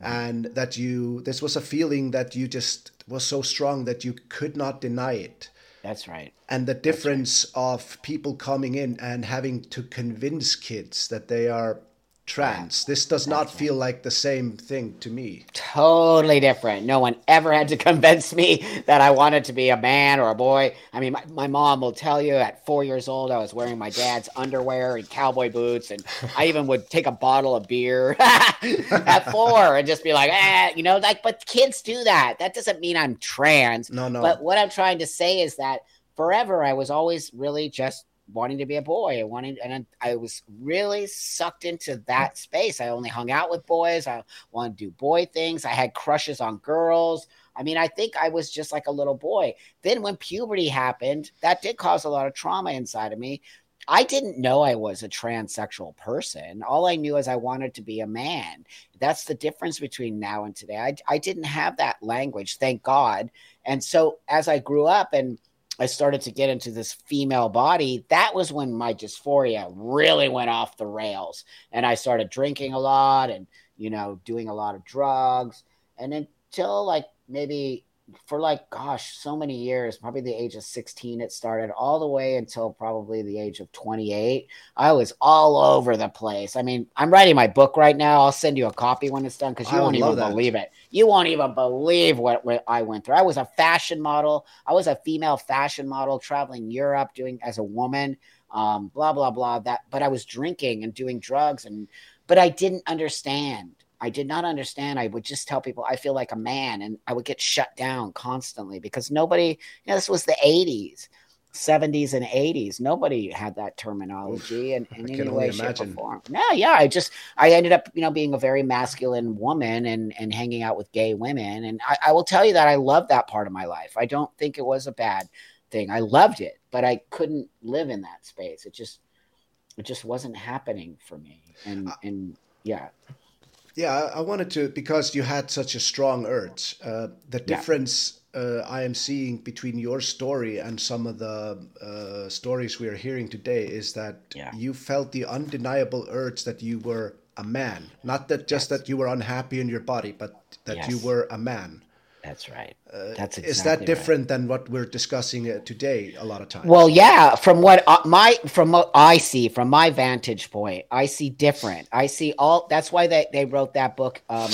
and that you this was a feeling that you just was so strong that you could not deny it. That's right. And the difference right. of people coming in and having to convince kids that they are trans. This does not feel like the same thing to me. Totally different. No one ever had to convince me that I wanted to be a man or a boy. I mean, my, my mom will tell you at four years old, I was wearing my dad's underwear and cowboy boots. And I even would take a bottle of beer at four and just be like, eh, you know, like, but kids do that. That doesn't mean I'm trans. No, no. But what I'm trying to say is that forever I was always really just wanting to be a boy. I wanted, and I was really sucked into that space. I only hung out with boys. I wanted to do boy things. I had crushes on girls. I mean, I think I was just like a little boy. Then when puberty happened, that did cause a lot of trauma inside of me. I didn't know I was a transsexual person. All I knew is I wanted to be a man. That's the difference between now and today. I, I didn't have that language, thank God. And so as I grew up and I started to get into this female body, that was when my dysphoria really went off the rails. And I started drinking a lot and, you know, doing a lot of drugs. And until like maybe for like gosh so many years probably the age of 16 it started all the way until probably the age of 28 i was all over the place. I mean i'm writing my book right now. I'll send you a copy when it's done because you won't even that. believe it. You won't even believe what, what i went through. I was a fashion model. I was a female fashion model traveling europe doing as a woman um, blah blah blah that but i was drinking and doing drugs and but i didn't understand I did not understand. I would just tell people I feel like a man, and I would get shut down constantly because nobody, you know, this was the 80s, 70s, and 80s. Nobody had that terminology in, in any way, shape, or form. No, yeah. I just, I ended up, you know, being a very masculine woman and, and hanging out with gay women. And I, I will tell you that I love that part of my life. I don't think it was a bad thing. I loved it, but I couldn't live in that space. It just, it just wasn't happening for me. And, and, yeah. Yeah, I wanted to because you had such a strong urge. Uh, the difference yeah. uh, I am seeing between your story and some of the uh, stories we are hearing today is that yeah. you felt the undeniable urge that you were a man, not that just yes. that you were unhappy in your body, but that yes. you were a man. That's right. Uh, That's exactly is that different right. than what we're discussing uh, today? A lot of times. Well, yeah. From what uh, my from what I see from my vantage point, I see different. I see all. That's why they they wrote that book. Um,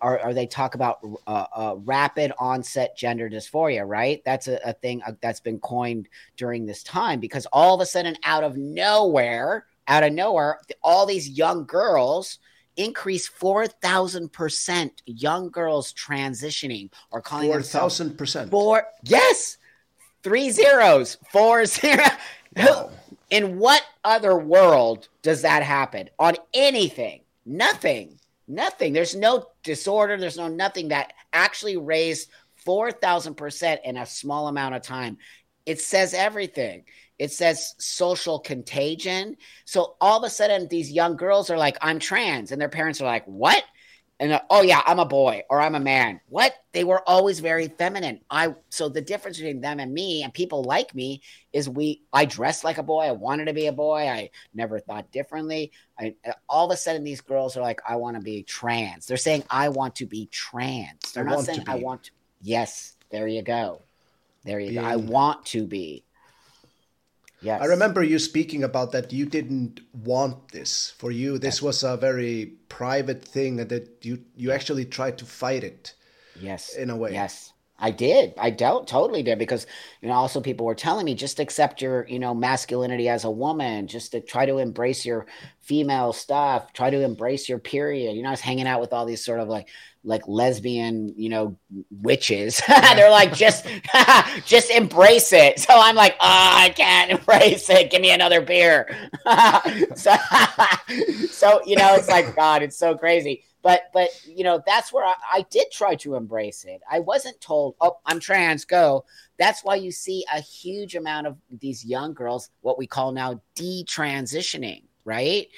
or, or they talk about uh, uh, rapid onset gender dysphoria, right? That's a, a thing uh, that's been coined during this time because all of a sudden, out of nowhere, out of nowhere, all these young girls increase 4,000% young girls transitioning or calling 4,000%. Four, yes, three zeros, four zero. Wow. In what other world does that happen on anything? Nothing, nothing. There's no disorder. There's no nothing that actually raised 4,000% in a small amount of time. It says everything. It says social contagion. So all of a sudden, these young girls are like, I'm trans. And their parents are like, What? And oh yeah, I'm a boy or I'm a man. What? They were always very feminine. I so the difference between them and me and people like me is we I dressed like a boy. I wanted to be a boy. I never thought differently. I all of a sudden these girls are like, I want to be trans. They're saying I want to be trans. They're I not saying I want to. Yes, there you go. There you Being, go. I want to be. Yes. I remember you speaking about that you didn't want this. For you, this yes. was a very private thing and that you you actually tried to fight it. Yes. In a way. Yes. I did. I don't totally did because you know also people were telling me just accept your you know masculinity as a woman, just to try to embrace your female stuff, try to embrace your period. You know, I was hanging out with all these sort of like like lesbian, you know, witches. They're like, just, just embrace it. So I'm like, oh, I can't embrace it. Give me another beer. so, so, you know, it's like, God, it's so crazy. But, but, you know, that's where I, I did try to embrace it. I wasn't told, oh, I'm trans, go. That's why you see a huge amount of these young girls, what we call now detransitioning, right?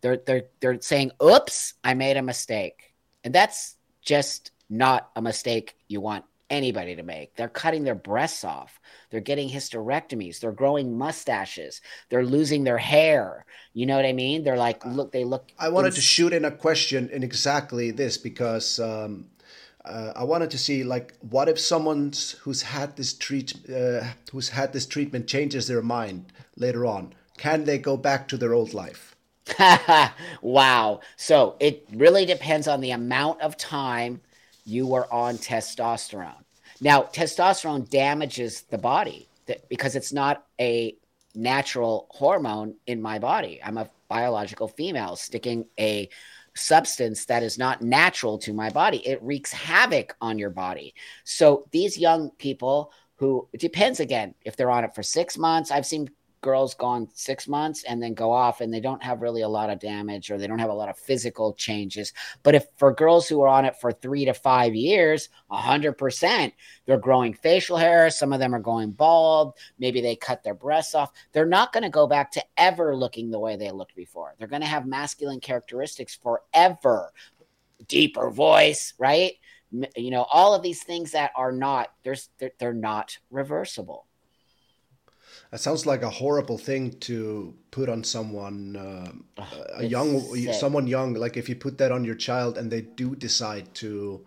They're, they're, they're saying, oops, I made a mistake. And that's just not a mistake you want anybody to make. They're cutting their breasts off. They're getting hysterectomies. They're growing mustaches. They're losing their hair. You know what I mean? They're like, look, they look. I wanted ins- to shoot in a question in exactly this because um, uh, I wanted to see, like, what if someone who's had this treat, uh, who's had this treatment changes their mind later on? Can they go back to their old life? wow. So it really depends on the amount of time you were on testosterone. Now, testosterone damages the body because it's not a natural hormone in my body. I'm a biological female sticking a substance that is not natural to my body. It wreaks havoc on your body. So these young people who it depends again if they're on it for 6 months. I've seen girls gone six months and then go off and they don't have really a lot of damage or they don't have a lot of physical changes. But if for girls who are on it for three to five years, 100%, they're growing facial hair. Some of them are going bald. Maybe they cut their breasts off. They're not going to go back to ever looking the way they looked before. They're going to have masculine characteristics forever. Deeper voice, right? You know, all of these things that are not, there's, they're, they're not reversible. That sounds like a horrible thing to put on someone, uh, a young, sick. someone young. Like if you put that on your child and they do decide to,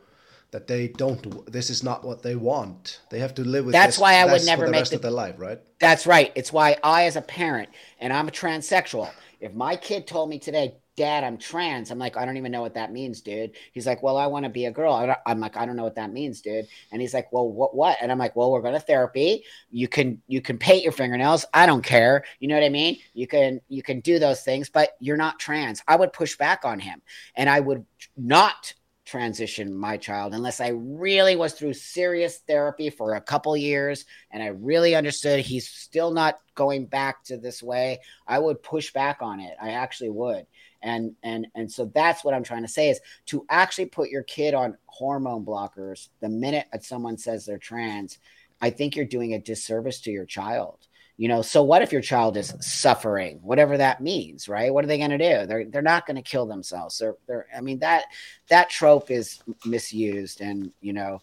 that they don't. This is not what they want. They have to live with. That's why I would never the make rest the, of their life, right? That's right. It's why I, as a parent, and I'm a transsexual. If my kid told me today, Dad, I'm trans. I'm like, I don't even know what that means, dude. He's like, Well, I want to be a girl. I'm like, I don't know what that means, dude. And he's like, Well, what, what? And I'm like, Well, we're going to therapy. You can, you can paint your fingernails. I don't care. You know what I mean? You can, you can do those things, but you're not trans. I would push back on him, and I would not transition my child unless I really was through serious therapy for a couple years and I really understood he's still not going back to this way. I would push back on it. I actually would and and and so that's what i'm trying to say is to actually put your kid on hormone blockers the minute someone says they're trans i think you're doing a disservice to your child. You know so what if your child is suffering? Whatever that means right? What are they going to do? They're they're not going to kill themselves. They're, they're i mean that that trope is misused and you know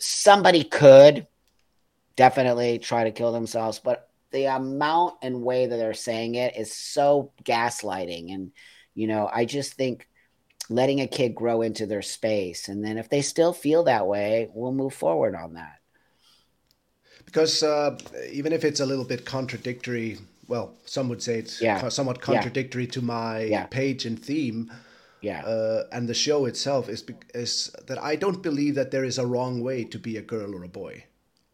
somebody could definitely try to kill themselves but the amount and way that they're saying it is so gaslighting and you know, I just think letting a kid grow into their space. And then if they still feel that way, we'll move forward on that. Because uh, even if it's a little bit contradictory, well, some would say it's yeah. somewhat contradictory yeah. to my yeah. page and theme. Yeah. Uh, and the show itself is, is that I don't believe that there is a wrong way to be a girl or a boy.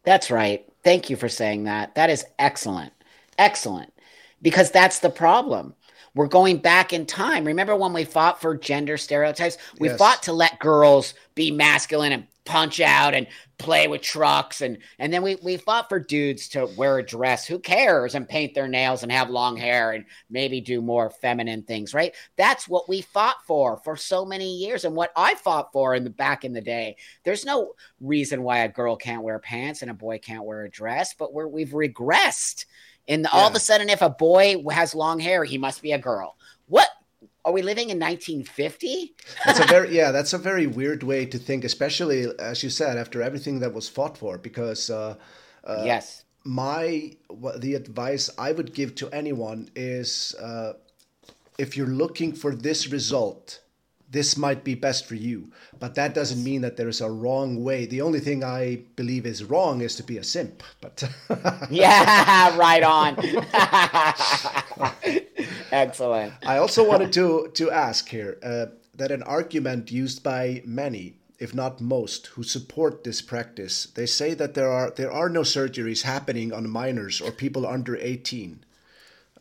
That's right. Thank you for saying that. That is excellent. Excellent. Because that's the problem we're going back in time. Remember when we fought for gender stereotypes? We yes. fought to let girls be masculine and punch out and play with trucks and and then we we fought for dudes to wear a dress who cares and paint their nails and have long hair and maybe do more feminine things right that's what we fought for for so many years and what i fought for in the back in the day there's no reason why a girl can't wear pants and a boy can't wear a dress but we're we've regressed and yeah. all of a sudden, if a boy has long hair, he must be a girl. What are we living in 1950? that's a very yeah, that's a very weird way to think, especially as you said after everything that was fought for. Because uh, uh, yes, my the advice I would give to anyone is uh, if you're looking for this result this might be best for you. But that doesn't mean that there is a wrong way. The only thing I believe is wrong is to be a simp. But yeah, right on. Excellent. I also wanted to to ask here uh, that an argument used by many if not most, who support this practice. They say that there are there are no surgeries happening on minors or people under 18.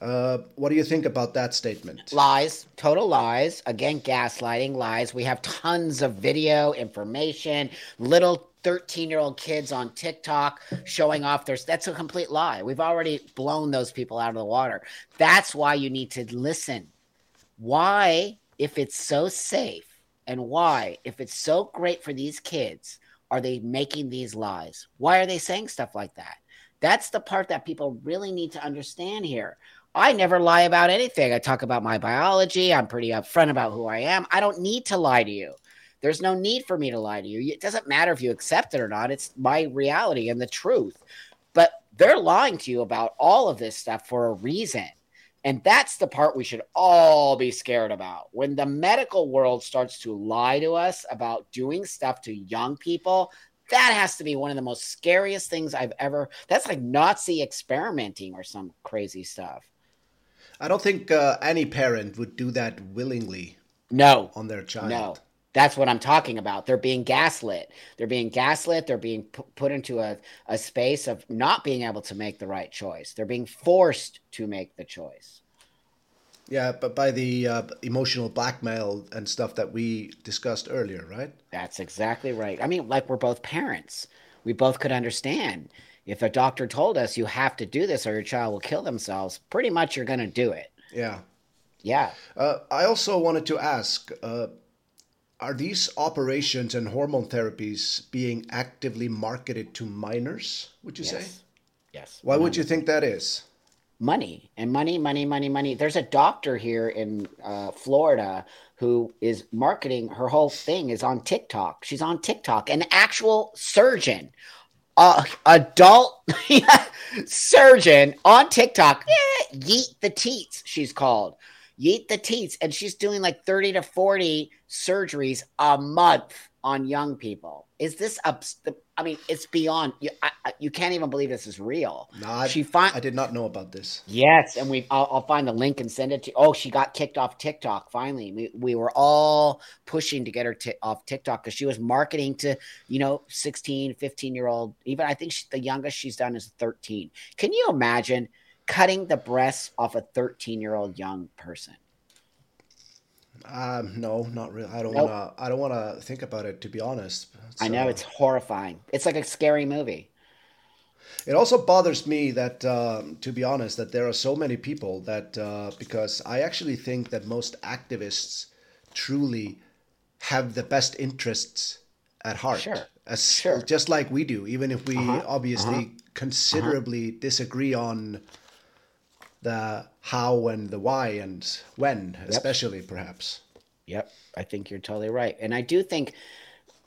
Uh, what do you think about that statement? Lies, total lies. Again, gaslighting, lies. We have tons of video information, little 13 year old kids on TikTok showing off their. That's a complete lie. We've already blown those people out of the water. That's why you need to listen. Why, if it's so safe, and why, if it's so great for these kids, are they making these lies? Why are they saying stuff like that? That's the part that people really need to understand here. I never lie about anything. I talk about my biology. I'm pretty upfront about who I am. I don't need to lie to you. There's no need for me to lie to you. It doesn't matter if you accept it or not. It's my reality and the truth. But they're lying to you about all of this stuff for a reason. And that's the part we should all be scared about. When the medical world starts to lie to us about doing stuff to young people, that has to be one of the most scariest things I've ever. That's like Nazi experimenting or some crazy stuff. I don't think uh, any parent would do that willingly. No. On their child. No. That's what I'm talking about. They're being gaslit. They're being gaslit. They're being p- put into a, a space of not being able to make the right choice. They're being forced to make the choice. Yeah, but by the uh, emotional blackmail and stuff that we discussed earlier, right? That's exactly right. I mean, like we're both parents. We both could understand if a doctor told us you have to do this or your child will kill themselves, pretty much you're going to do it. Yeah. Yeah. Uh, I also wanted to ask uh, Are these operations and hormone therapies being actively marketed to minors, would you yes. say? Yes. Why would you think that is? Money and money, money, money, money. There's a doctor here in uh, Florida who is marketing her whole thing is on TikTok. She's on TikTok, an actual surgeon, uh, adult surgeon on TikTok. Yeah, yeet the teats, she's called. Yeet the teats. And she's doing like 30 to 40 surgeries a month on young people. Is this up? I mean, it's beyond you. I, you can't even believe this is real. No, I, she find, I did not know about this. Yes, and we I'll, I'll, find the link and send it to. Oh, she got kicked off TikTok. Finally, we we were all pushing to get her t- off TikTok because she was marketing to you know 16, 15 year old. Even I think she, the youngest she's done is 13. Can you imagine cutting the breasts off a 13 year old young person? Um, no, not really. I don't nope. wanna. I don't wanna think about it. To be honest, so, I know it's horrifying. It's like a scary movie. It also bothers me that, um, to be honest, that there are so many people that uh, because I actually think that most activists truly have the best interests at heart. Sure. As, sure. Just like we do, even if we uh-huh. obviously uh-huh. considerably uh-huh. disagree on the how and the why and when, yep. especially perhaps. Yep, I think you're totally right. And I do think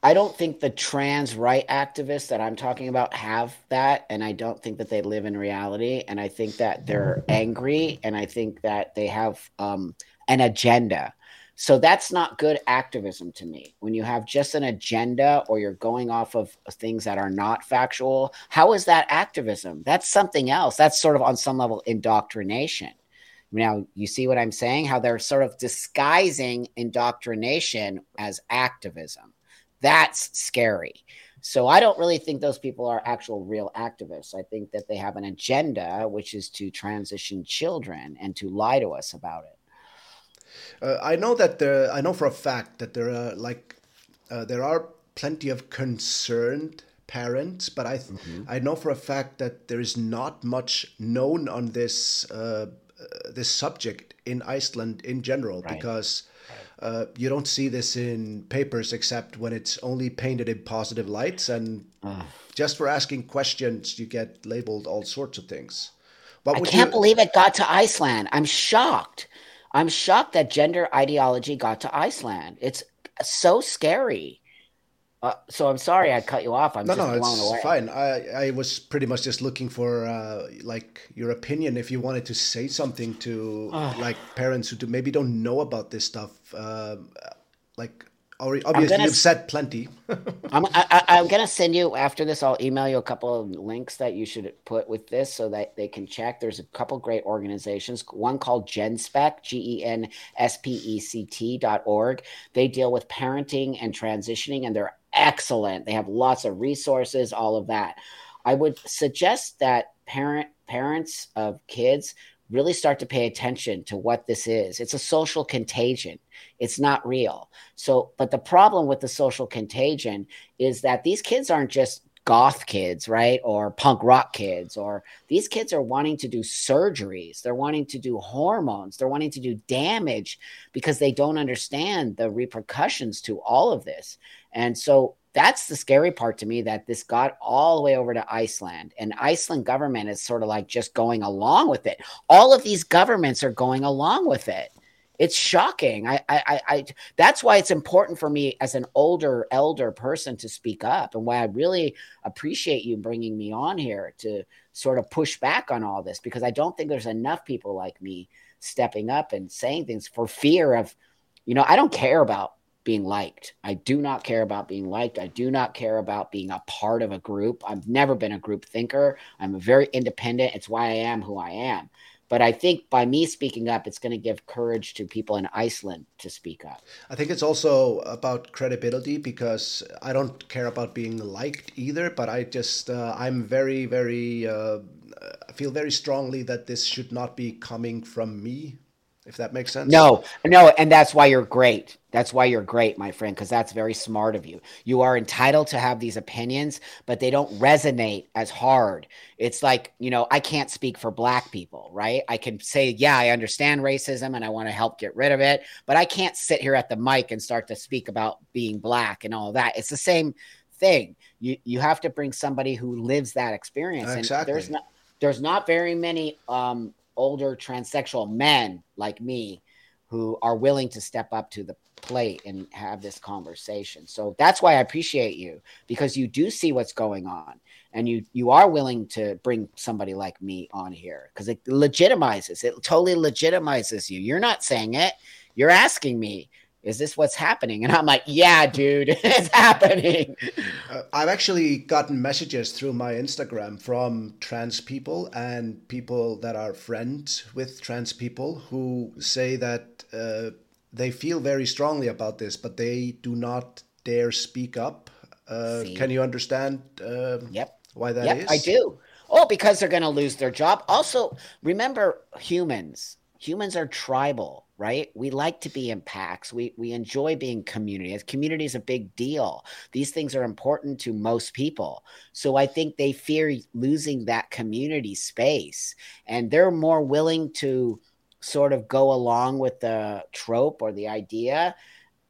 I don't think the trans right activists that I'm talking about have that. And I don't think that they live in reality. And I think that they're angry and I think that they have um, an agenda. So that's not good activism to me. When you have just an agenda or you're going off of things that are not factual, how is that activism? That's something else. That's sort of on some level indoctrination. Now, you see what I'm saying? How they're sort of disguising indoctrination as activism. That's scary. So I don't really think those people are actual real activists. I think that they have an agenda, which is to transition children and to lie to us about it. Uh, I know that there. I know for a fact that there are like uh, there are plenty of concerned parents, but I mm-hmm. I know for a fact that there is not much known on this uh, uh this subject in Iceland in general right. because uh, you don't see this in papers except when it's only painted in positive lights, and uh. just for asking questions, you get labeled all sorts of things. I can't you... believe it got to Iceland. I'm shocked. I'm shocked that gender ideology got to Iceland. It's so scary. Uh, so I'm sorry I cut you off. I'm no, no, it's away. fine. I I was pretty much just looking for uh, like your opinion if you wanted to say something to like parents who do, maybe don't know about this stuff. Uh, like obviously gonna, you've said plenty. I'm I, am gonna send you after this. I'll email you a couple of links that you should put with this so that they can check. There's a couple great organizations. One called Genspect, G E N S P E C T dot org. They deal with parenting and transitioning, and they're excellent. They have lots of resources, all of that. I would suggest that parent parents of kids really start to pay attention to what this is. It's a social contagion. It's not real. So, but the problem with the social contagion is that these kids aren't just goth kids, right? Or punk rock kids, or these kids are wanting to do surgeries. They're wanting to do hormones. They're wanting to do damage because they don't understand the repercussions to all of this. And so that's the scary part to me that this got all the way over to Iceland and Iceland government is sort of like just going along with it. All of these governments are going along with it. It's shocking. I, I, I, that's why it's important for me as an older elder person to speak up, and why I really appreciate you bringing me on here to sort of push back on all this because I don't think there's enough people like me stepping up and saying things for fear of, you know, I don't care about being liked. I do not care about being liked. I do not care about being a part of a group. I've never been a group thinker. I'm very independent. It's why I am who I am. But I think by me speaking up, it's going to give courage to people in Iceland to speak up. I think it's also about credibility because I don't care about being liked either. But I just, uh, I'm very, very, uh, I feel very strongly that this should not be coming from me if that makes sense. No, no, and that's why you're great. That's why you're great, my friend, because that's very smart of you. You are entitled to have these opinions, but they don't resonate as hard. It's like, you know, I can't speak for black people, right? I can say, yeah, I understand racism and I want to help get rid of it, but I can't sit here at the mic and start to speak about being black and all that. It's the same thing. You you have to bring somebody who lives that experience. Exactly. And there's not there's not very many um older transsexual men like me who are willing to step up to the plate and have this conversation. So that's why I appreciate you because you do see what's going on and you you are willing to bring somebody like me on here because it legitimizes it totally legitimizes you. You're not saying it. You're asking me is this what's happening? And I'm like, yeah, dude, it's happening. Uh, I've actually gotten messages through my Instagram from trans people and people that are friends with trans people who say that uh, they feel very strongly about this, but they do not dare speak up. Uh, can you understand uh, yep. why that yep, is? I do. Oh, because they're going to lose their job. Also, remember humans. Humans are tribal right? We like to be in packs. We we enjoy being community. As community is a big deal. These things are important to most people. So I think they fear losing that community space, and they're more willing to sort of go along with the trope or the idea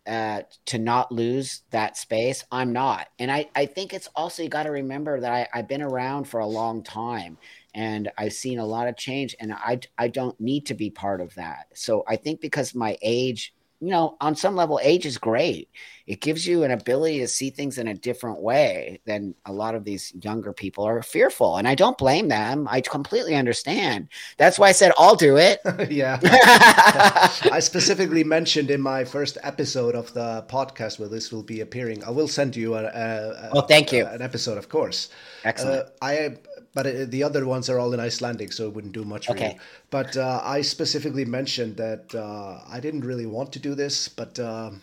uh, to not lose that space. I'm not. And I, I think it's also, you got to remember that I, I've been around for a long time and I've seen a lot of change, and I I don't need to be part of that. So I think because my age, you know, on some level, age is great. It gives you an ability to see things in a different way than a lot of these younger people are fearful, and I don't blame them. I completely understand. That's why I said I'll do it. yeah, I specifically mentioned in my first episode of the podcast where this will be appearing. I will send you a, a, a oh, thank you, an episode, of course. Excellent. Uh, I but uh, the other ones are all in Icelandic, so it wouldn't do much for okay. you. But uh, I specifically mentioned that uh, I didn't really want to do this, but um,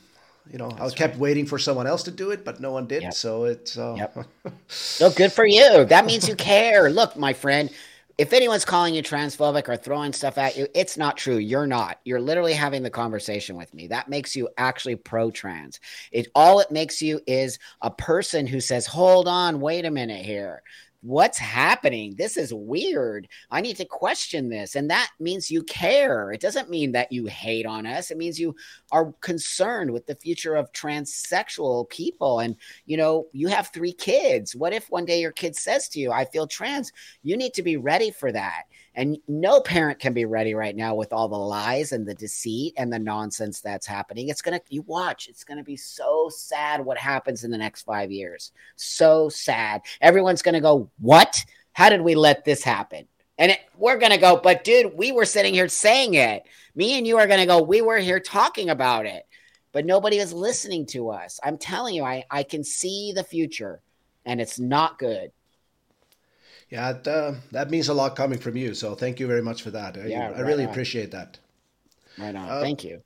you know, That's I kept right. waiting for someone else to do it, but no one did. Yep. So it's uh... yep. so good for you. That means you care. Look, my friend. If anyone's calling you transphobic or throwing stuff at you, it's not true. You're not. You're literally having the conversation with me. That makes you actually pro-trans. It all it makes you is a person who says, "Hold on, wait a minute here what's happening? This is weird. I need to question this. And that means you care. It doesn't mean that you hate on us. It means you are concerned with the future of transsexual people. And, you know, you have three kids. What if one day your kid says to you, I feel trans? You need to be ready for that. And no parent can be ready right now with all the lies and the deceit and the nonsense that's happening. It's going to, you watch, it's going to be so sad what happens in the next five years. So sad. Everyone's going to go, What? How did we let this happen? And it, we're going to go, But dude, we were sitting here saying it. Me and you are going to go, We were here talking about it, but nobody is listening to us. I'm telling you, I, I can see the future and it's not good. Yeah, uh, that means a lot coming from you. So thank you very much for that. I, yeah, I right really on. appreciate that. Right on. Uh, thank you.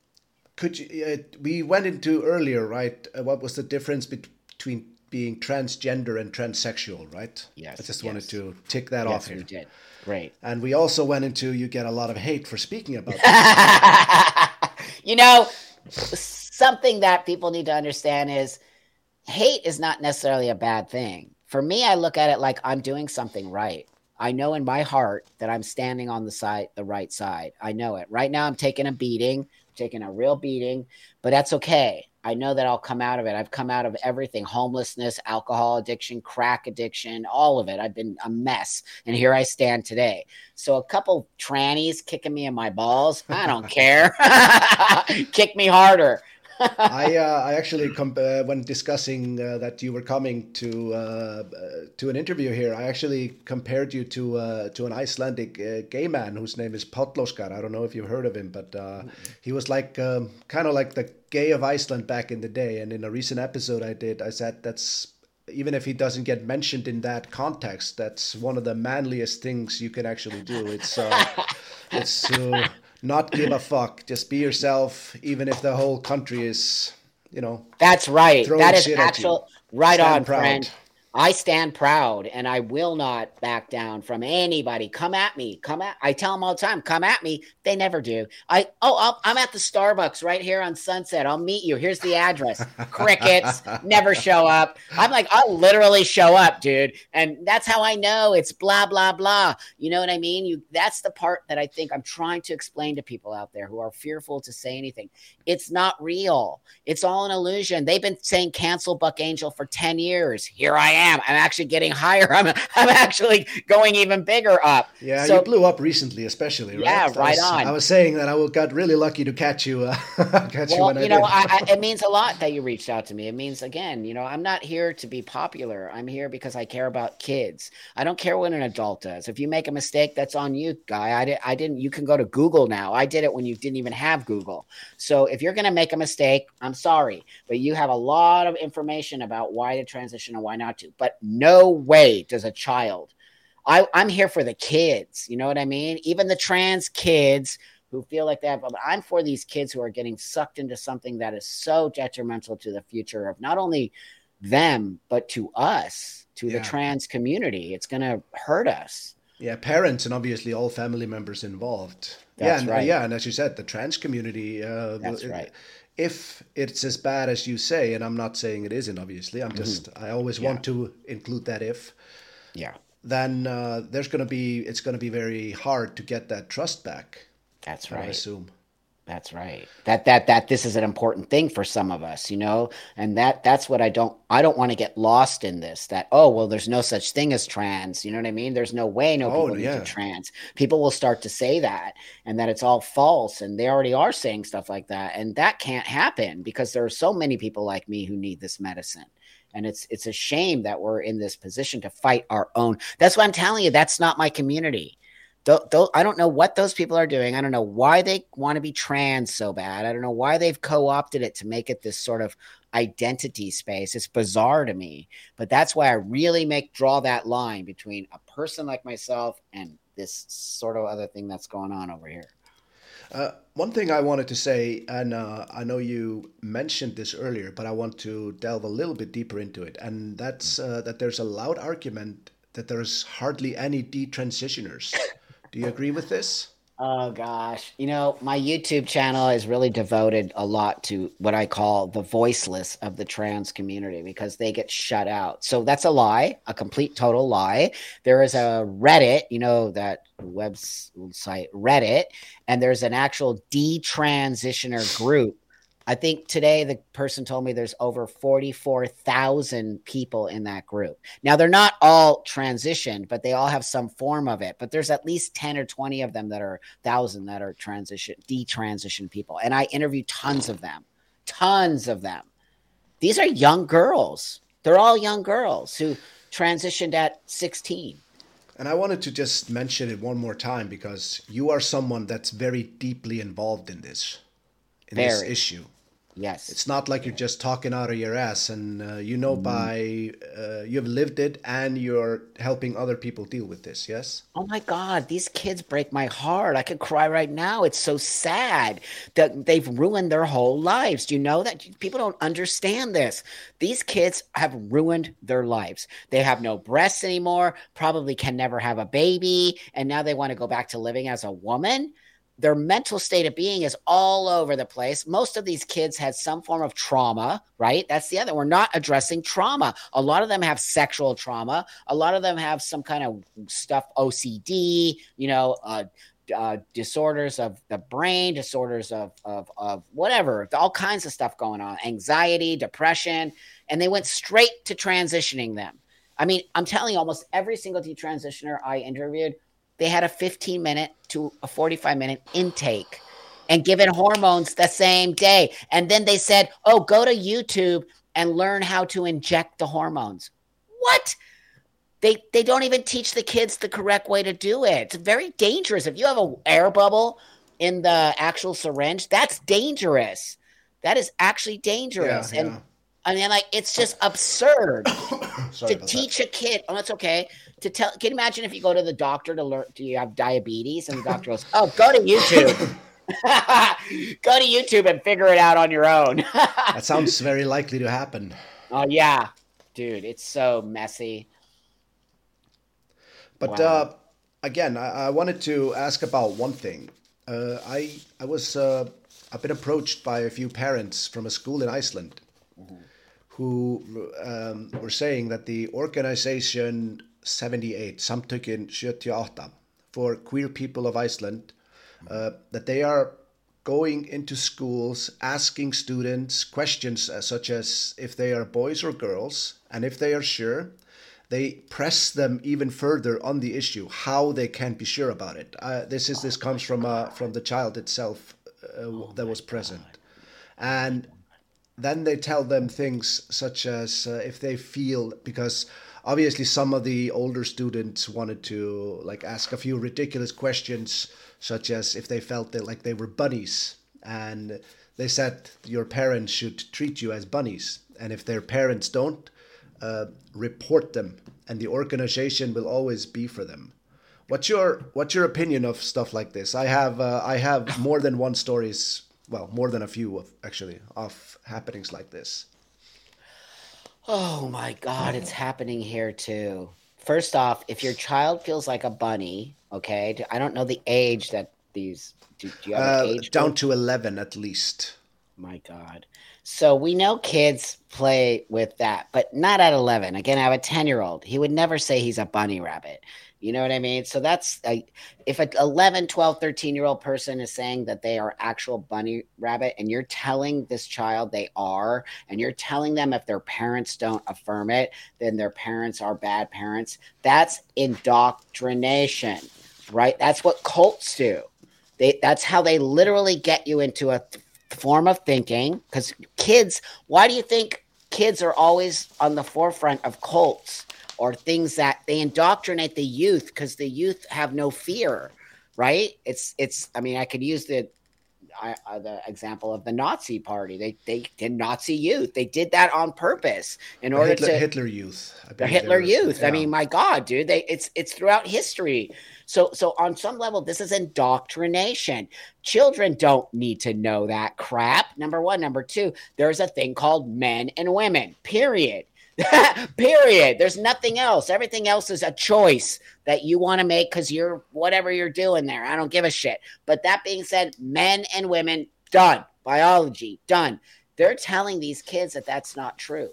Could you? Uh, we went into earlier, right? Uh, what was the difference between being transgender and transsexual, right? Yes. I just yes. wanted to tick that yes, off here. We did. Great. And we also went into you get a lot of hate for speaking about you know, something that people need to understand is hate is not necessarily a bad thing for me, I look at it like I'm doing something right. I know in my heart that I'm standing on the side, the right side. I know it. Right now, I'm taking a beating, taking a real beating, but that's okay. I know that I'll come out of it. I've come out of everything homelessness, alcohol addiction, crack addiction, all of it. I've been a mess. And here I stand today. So a couple trannies kicking me in my balls, I don't care. Kick me harder. I uh, I actually uh, when discussing uh, that you were coming to uh, to an interview here, I actually compared you to uh, to an Icelandic uh, gay man whose name is Páll Óskar. I don't know if you've heard of him, but he was like um, kind of like the gay of Iceland back in the day. And in a recent episode I did, I said that's even if he doesn't get mentioned in that context, that's one of the manliest things you can actually do. It's it's not give a fuck. Just be yourself, even if the whole country is, you know. That's right. That is actual. Right Stand on, proud. friend. I stand proud and I will not back down from anybody. Come at me. Come at I tell them all the time, come at me. They never do. I oh I'll, I'm at the Starbucks right here on Sunset. I'll meet you. Here's the address. Crickets never show up. I'm like I'll literally show up, dude. And that's how I know it's blah blah blah. You know what I mean? You that's the part that I think I'm trying to explain to people out there who are fearful to say anything. It's not real. It's all an illusion. They've been saying cancel Buck Angel for 10 years. Here I am. I'm actually getting higher. I'm I'm actually going even bigger up. Yeah, so, you blew up recently, especially. Right? Yeah, right I was, on. I was saying that I got really lucky to catch you. Uh, catch well, you, you know, I, I, it means a lot that you reached out to me. It means again, you know, I'm not here to be popular. I'm here because I care about kids. I don't care what an adult does. If you make a mistake, that's on you, guy. I, I didn't. You can go to Google now. I did it when you didn't even have Google. So if you're going to make a mistake, I'm sorry, but you have a lot of information about why to transition and why not to. But no way does a child. I, I'm here for the kids. You know what I mean? Even the trans kids who feel like that. But I'm for these kids who are getting sucked into something that is so detrimental to the future of not only them, but to us, to yeah. the trans community. It's going to hurt us. Yeah, parents and obviously all family members involved. That's yeah, and, right. yeah, and as you said, the trans community. Uh, That's right if it's as bad as you say, and I'm not saying it isn't, obviously, I'm just, mm-hmm. I always yeah. want to include that if. Yeah. Then uh, there's going to be, it's going to be very hard to get that trust back. That's right. I assume. That's right. That that that this is an important thing for some of us, you know, and that that's what I don't I don't want to get lost in this. That oh well, there's no such thing as trans. You know what I mean? There's no way no oh, people yeah. trans. People will start to say that, and that it's all false, and they already are saying stuff like that, and that can't happen because there are so many people like me who need this medicine and it's it's a shame that we're in this position to fight our own that's why i'm telling you that's not my community I don't know what those people are doing. I don't know why they want to be trans so bad. I don't know why they've co opted it to make it this sort of identity space. It's bizarre to me. But that's why I really make draw that line between a person like myself and this sort of other thing that's going on over here. Uh, one thing I wanted to say, and uh, I know you mentioned this earlier, but I want to delve a little bit deeper into it, and that's uh, that there's a loud argument that there's hardly any detransitioners. Do you agree with this? Oh gosh, you know my YouTube channel is really devoted a lot to what I call the voiceless of the trans community because they get shut out. So that's a lie, a complete total lie. There is a Reddit, you know that website Reddit, and there's an actual detransitioner group I think today the person told me there's over 44,000 people in that group. Now they're not all transitioned, but they all have some form of it. But there's at least 10 or 20 of them that are thousand that are transition detransition people. And I interviewed tons of them. Tons of them. These are young girls. They're all young girls who transitioned at 16. And I wanted to just mention it one more time because you are someone that's very deeply involved in this in very. this issue. Yes. It's not like you're just talking out of your ass and uh, you know mm. by uh, you've lived it and you're helping other people deal with this, yes? Oh my god, these kids break my heart. I could cry right now. It's so sad that they've ruined their whole lives. Do you know that people don't understand this? These kids have ruined their lives. They have no breasts anymore, probably can never have a baby, and now they want to go back to living as a woman their mental state of being is all over the place. Most of these kids had some form of trauma, right? That's the other. We're not addressing trauma. A lot of them have sexual trauma. A lot of them have some kind of stuff, OCD, you know, uh, uh, disorders of the brain, disorders of, of, of whatever, all kinds of stuff going on, anxiety, depression. And they went straight to transitioning them. I mean, I'm telling you, almost every single detransitioner I interviewed they had a 15 minute to a 45 minute intake and given hormones the same day. And then they said, oh, go to YouTube and learn how to inject the hormones. What? They, they don't even teach the kids the correct way to do it. It's very dangerous. If you have an air bubble in the actual syringe, that's dangerous. That is actually dangerous. Yeah, and yeah. I mean, like, it's just absurd to teach that. a kid. Oh, that's okay to tell can you imagine if you go to the doctor to learn do you have diabetes and the doctor goes oh go to youtube go to youtube and figure it out on your own that sounds very likely to happen oh yeah dude, it's so messy. But wow. uh, again, I, I, wanted to ask about one thing. Uh, I I was uh, I've been approached by a few parents from a school in Iceland mm-hmm. who um, were saying that the organization 78, Samtökin 78, for queer people of Iceland, uh, that they are going into schools asking students questions uh, such as if they are boys or girls, and if they are sure, they press them even further on the issue how they can be sure about it. Uh, this is this comes from uh, from the child itself oh that was present, God. and then they tell them things such as if they feel because obviously some of the older students wanted to like ask a few ridiculous questions such as if they felt that like they were bunnies and they said your parents should treat you as bunnies and if their parents don't uh, report them, and the organization will always be for them. What's your what's your opinion of stuff like this? I have uh, I have more than one stories, well, more than a few of actually of happenings like this. Oh my God, it's happening here too. First off, if your child feels like a bunny, okay, I don't know the age that these. Do, do you have uh, age? Down group? to eleven at least. My God. So we know kids play with that, but not at 11. Again, I have a 10 year old. He would never say he's a bunny rabbit. You know what I mean? So that's a, if an 11, 12, 13 year old person is saying that they are actual bunny rabbit and you're telling this child they are, and you're telling them if their parents don't affirm it, then their parents are bad parents, that's indoctrination, right? That's what cults do. They, that's how they literally get you into a form of thinking because kids why do you think kids are always on the forefront of cults or things that they indoctrinate the youth because the youth have no fear right it's it's i mean i could use the uh, the example of the Nazi party. They they did Nazi youth. They did that on purpose in order Hitler, to Hitler youth. The Hitler youth. Yeah. I mean, my God, dude, they it's it's throughout history. So, so on some level, this is indoctrination. Children don't need to know that crap. Number one. Number two, there's a thing called men and women, period. period. There's nothing else. Everything else is a choice that you want to make because you're whatever you're doing there. I don't give a shit. But that being said, men and women, done. Biology, done. They're telling these kids that that's not true.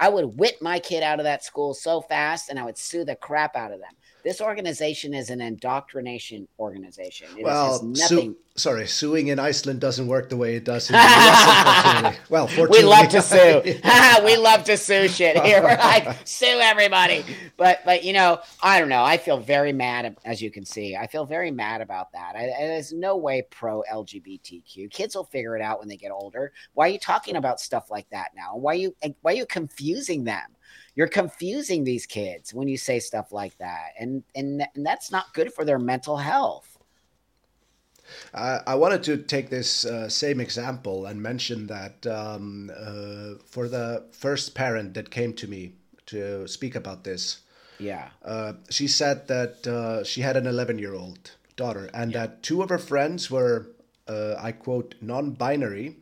I would whip my kid out of that school so fast and I would sue the crap out of them. This organization is an indoctrination organization. It well, nothing. Su- sorry, suing in Iceland doesn't work the way it does in the US. well, fortunately, we love to sue. we love to sue shit here. We're like sue everybody. But but you know, I don't know. I feel very mad, as you can see. I feel very mad about that. I, there's no way pro LGBTQ. Kids will figure it out when they get older. Why are you talking about stuff like that now? Why are you why are you confusing them? You're confusing these kids when you say stuff like that and and, and that's not good for their mental health uh, I wanted to take this uh, same example and mention that um, uh, for the first parent that came to me to speak about this, yeah, uh, she said that uh, she had an 11 year old daughter and yeah. that two of her friends were, uh, I quote, non binary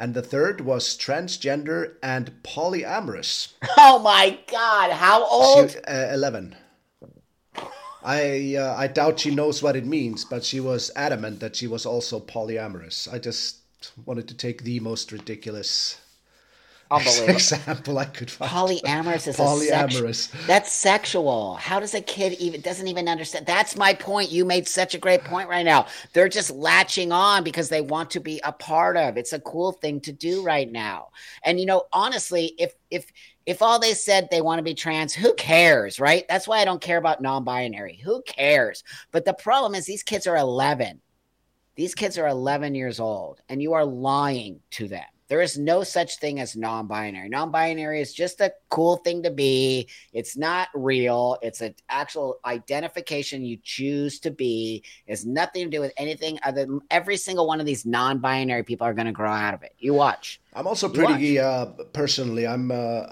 and the third was transgender and polyamorous. Oh my God! How old? She, uh, Eleven. I uh, I doubt she knows what it means, but she was adamant that she was also polyamorous. I just wanted to take the most ridiculous Unbelievable. example I could find. Polyamorous is polyamorous. Sex- that's sexual. How does a kid even doesn't even understand? That's my point. You made such a great point right now. They're just latching on because they want to be a part of. It's a cool thing to do right now. And you know, honestly, if if if all they said they want to be trans, who cares, right? That's why I don't care about non-binary. Who cares? But the problem is these kids are 11. These kids are 11 years old and you are lying to them there is no such thing as non binary. Non binary is just a cool thing to be. It's not real. It's an actual identification you choose to be. It's nothing to do with anything other than every single one of these non binary people are going to grow out of it. You watch. I'm also pretty, uh, personally, I'm. Uh,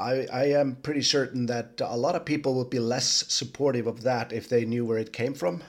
I, I am pretty certain that a lot of people would be less supportive of that if they knew where it came from.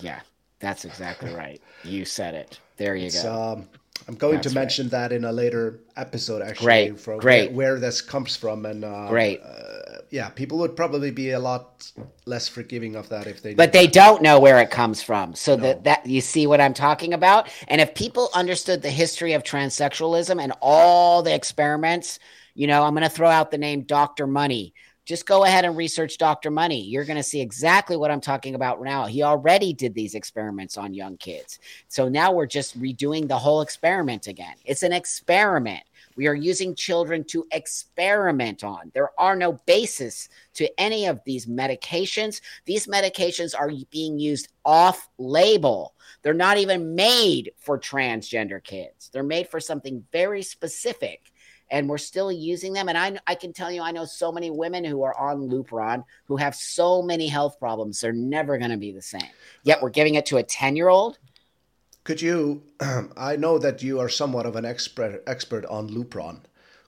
Yeah. That's exactly right. You said it. There you it's, go. Um, I'm going That's to mention right. that in a later episode, actually. Great. From Great. Where, where this comes from, and uh, Great. Uh, yeah, people would probably be a lot less forgiving of that if they. But they that. don't know where it comes from, so no. that that you see what I'm talking about. And if people understood the history of transsexualism and all the experiments, you know, I'm going to throw out the name Doctor Money just go ahead and research Dr. Money. You're going to see exactly what I'm talking about now. He already did these experiments on young kids. So now we're just redoing the whole experiment again. It's an experiment. We are using children to experiment on. There are no basis to any of these medications. These medications are being used off label. They're not even made for transgender kids, they're made for something very specific and we're still using them. And I, I can tell you, I know so many women who are on Lupron who have so many health problems. They're never going to be the same. Yet we're giving it to a 10 year old. Could you, I know that you are somewhat of an expert, expert on Lupron.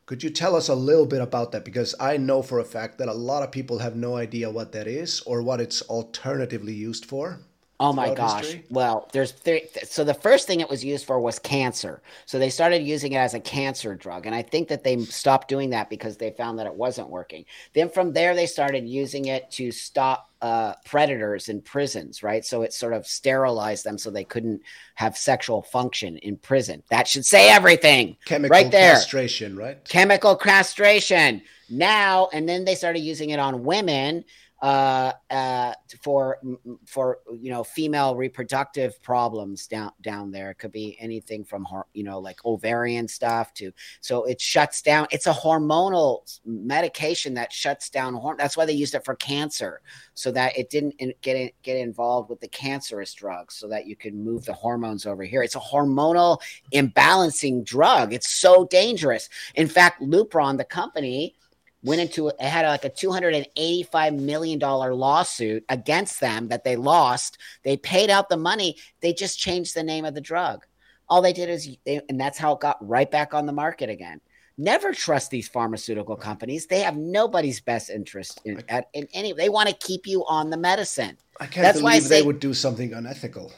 Could you tell us a little bit about that? Because I know for a fact that a lot of people have no idea what that is or what it's alternatively used for. Oh my gosh. History? Well, there's th- so the first thing it was used for was cancer. So they started using it as a cancer drug. And I think that they stopped doing that because they found that it wasn't working. Then from there, they started using it to stop uh, predators in prisons, right? So it sort of sterilized them so they couldn't have sexual function in prison. That should say everything. Chemical right there. castration, right? Chemical castration. Now, and then they started using it on women uh, uh, for for you know female reproductive problems down down there. It could be anything from you know like ovarian stuff to so it shuts down. It's a hormonal medication that shuts down. Horm- That's why they used it for cancer, so that it didn't get in- get involved with the cancerous drugs, so that you could move the hormones over here. It's a hormonal imbalancing drug. It's so dangerous. In fact, Lupron, the company went into it had like a 285 million dollar lawsuit against them that they lost. They paid out the money. They just changed the name of the drug. All they did is they, and that's how it got right back on the market again. Never trust these pharmaceutical companies. They have nobody's best interest in, at, in any they want to keep you on the medicine. I can't that's believe why say, they would do something unethical.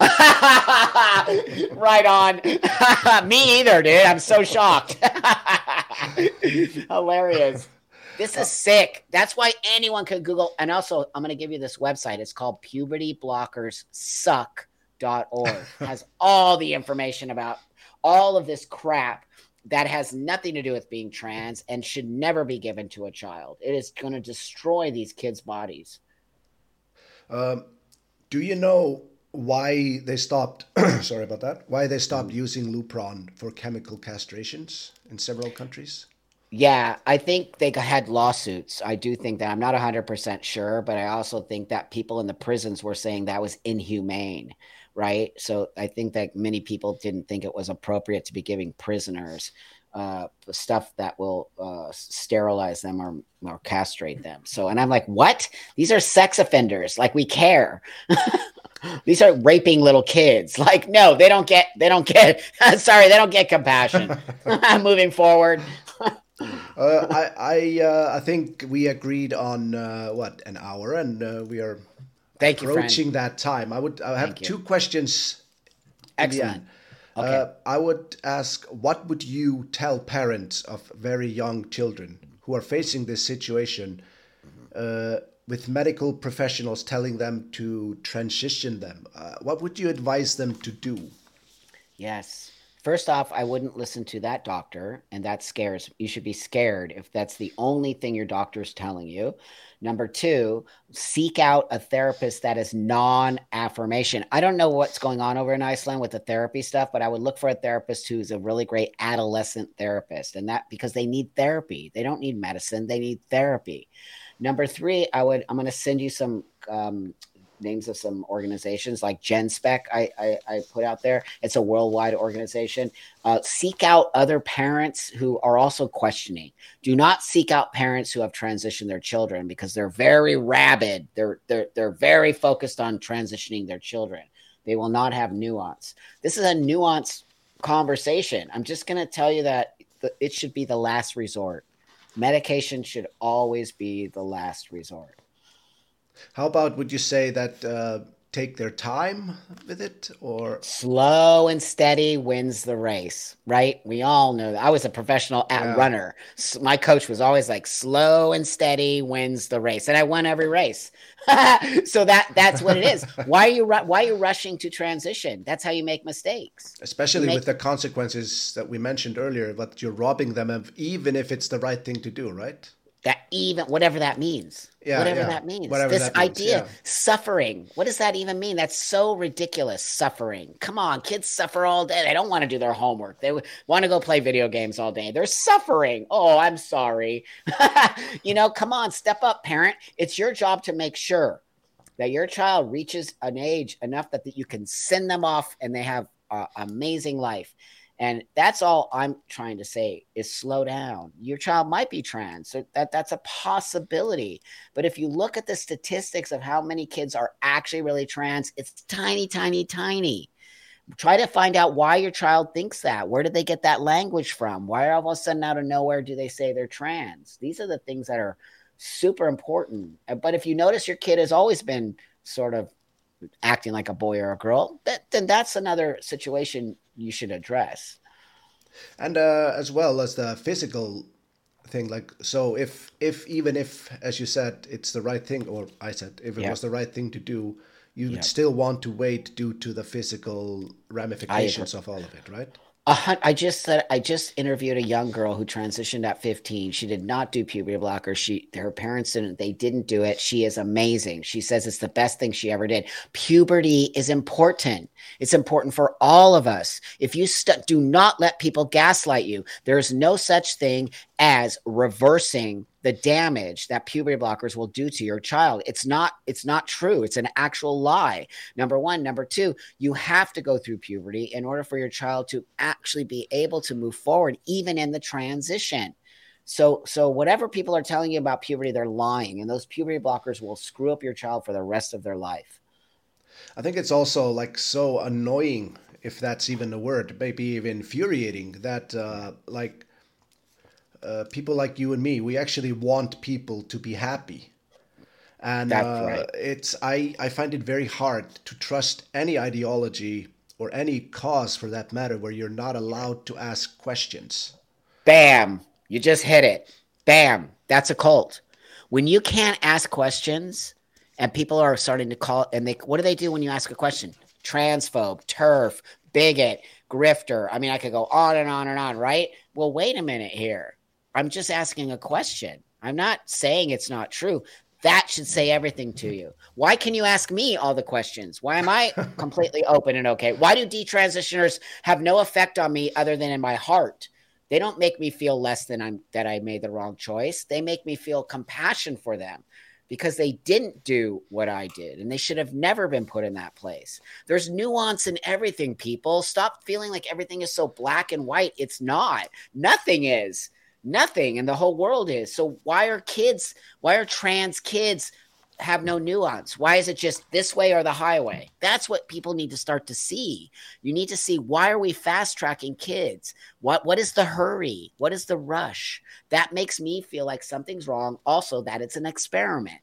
Right on. Me either, dude. I'm so shocked. Hilarious. This is sick. That's why anyone could Google. And also, I'm going to give you this website. It's called pubertyblockerssuck.org. has all the information about all of this crap that has nothing to do with being trans and should never be given to a child. It is going to destroy these kids' bodies. Um, do you know why they stopped sorry about that why they stopped using lupron for chemical castrations in several countries yeah i think they had lawsuits i do think that i'm not 100% sure but i also think that people in the prisons were saying that was inhumane right so i think that many people didn't think it was appropriate to be giving prisoners uh, stuff that will uh, sterilize them or, or castrate them. So, and I'm like, what? These are sex offenders. Like we care. These are raping little kids. Like, no, they don't get, they don't get, sorry, they don't get compassion. Moving forward. uh, I I, uh, I think we agreed on uh, what an hour, and uh, we are Thank approaching you, that time. I would I have Thank two you. questions. Excellent. Okay. Uh, I would ask, what would you tell parents of very young children who are facing this situation? With medical professionals telling them to transition them, uh, what would you advise them to do? Yes. First off, I wouldn't listen to that doctor, and that scares. You should be scared if that's the only thing your doctor is telling you. Number two, seek out a therapist that is non affirmation. I don't know what's going on over in Iceland with the therapy stuff, but I would look for a therapist who's a really great adolescent therapist. And that because they need therapy, they don't need medicine, they need therapy. Number three, I would I'm going to send you some um, names of some organizations like Genspect. I, I, I put out there. It's a worldwide organization. Uh, seek out other parents who are also questioning. Do not seek out parents who have transitioned their children because they're very rabid. They're they're they're very focused on transitioning their children. They will not have nuance. This is a nuanced conversation. I'm just going to tell you that it should be the last resort medication should always be the last resort. How about would you say that uh, take their time with it or? Slow and steady wins the race right? We all know that. I was a professional at yeah. runner. So my coach was always like slow and steady wins the race and i won every race. So that that's what it is. Why are you why are you rushing to transition? That's how you make mistakes. Especially make, with the consequences that we mentioned earlier but you're robbing them of even if it's the right thing to do right that even whatever that means. Yeah, whatever yeah. that means. Whatever this that means, idea yeah. suffering. What does that even mean? That's so ridiculous suffering. Come on kids suffer all day. They don't want to do their homework. They want to go play video games all day. They're suffering. Oh i'm sorry. You know come on step up parent. It's your job to make sure that your child reaches an age enough that, that you can send them off and they have an amazing life and that's all I'm trying to say is slow down. Your child might be trans. So that that's a possibility. But if you look at the statistics of how many kids are actually really trans, it's tiny, tiny, tiny. Try to find out why your child thinks that. Where did they get that language from? Why all of a sudden out of nowhere do they say they're trans? These are the things that are super important. Uh, but if you notice your kid has always been sort of acting like a boy or a girl, that, then that's another situation you should address. And uh, as well as the physical thing, like so, if if even if, as you said, it's the right thing, or I said, if it yeah. was the right thing to do, you would still want to wait due to the physical ramifications of all of it, right? I just said I just interviewed a young girl who transitioned at 15. She did not do puberty blocker. She her parents didn't. They didn't do it. She is amazing. She says it's the best thing she ever did. Puberty is important. It's important for all of us. If you st- do not let people gaslight you, there is no such thing as reversing the damage that puberty blockers will do to your child. It's not it's not true. It's an actual lie. Number 1, number 2, you have to go through puberty in order for your child to actually be able to move forward even in the transition. So so whatever people are telling you about puberty they're lying and those puberty blockers will screw up your child for the rest of their life. I think it's also like so annoying if that's even a word, maybe even infuriating that uh like uh, people like you and me, we actually want people to be happy. And uh, right. it's I, I find it very hard to trust any ideology or any cause for that matter where you're not allowed to ask questions. Bam. You just hit it. Bam. That's a cult. When you can't ask questions and people are starting to call and they what do they do when you ask a question? Transphobe, turf, bigot, grifter. I mean, I could go on and on and on, right? Well, wait a minute here I'm just asking a question. I'm not saying it's not true. That should say everything to you. Why can you ask me all the questions? Why am I completely open and okay? Why do detransitioners have no effect on me other than in my heart? They don't make me feel less than I'm that I made the wrong choice. They make me feel compassion for them because they didn't do what I did and they should have never been put in that place. There's nuance in everything, people. Stop feeling like everything is so black and white. It's not. Nothing is nothing and the whole world is. So why are kids why are trans kids have no nuance? Why is it just this way or the highway? That's what people need to start to see. You need to see why are we fast tracking kids? What what is the hurry? What is the rush? That makes me feel like something's wrong. Also that it's an experiment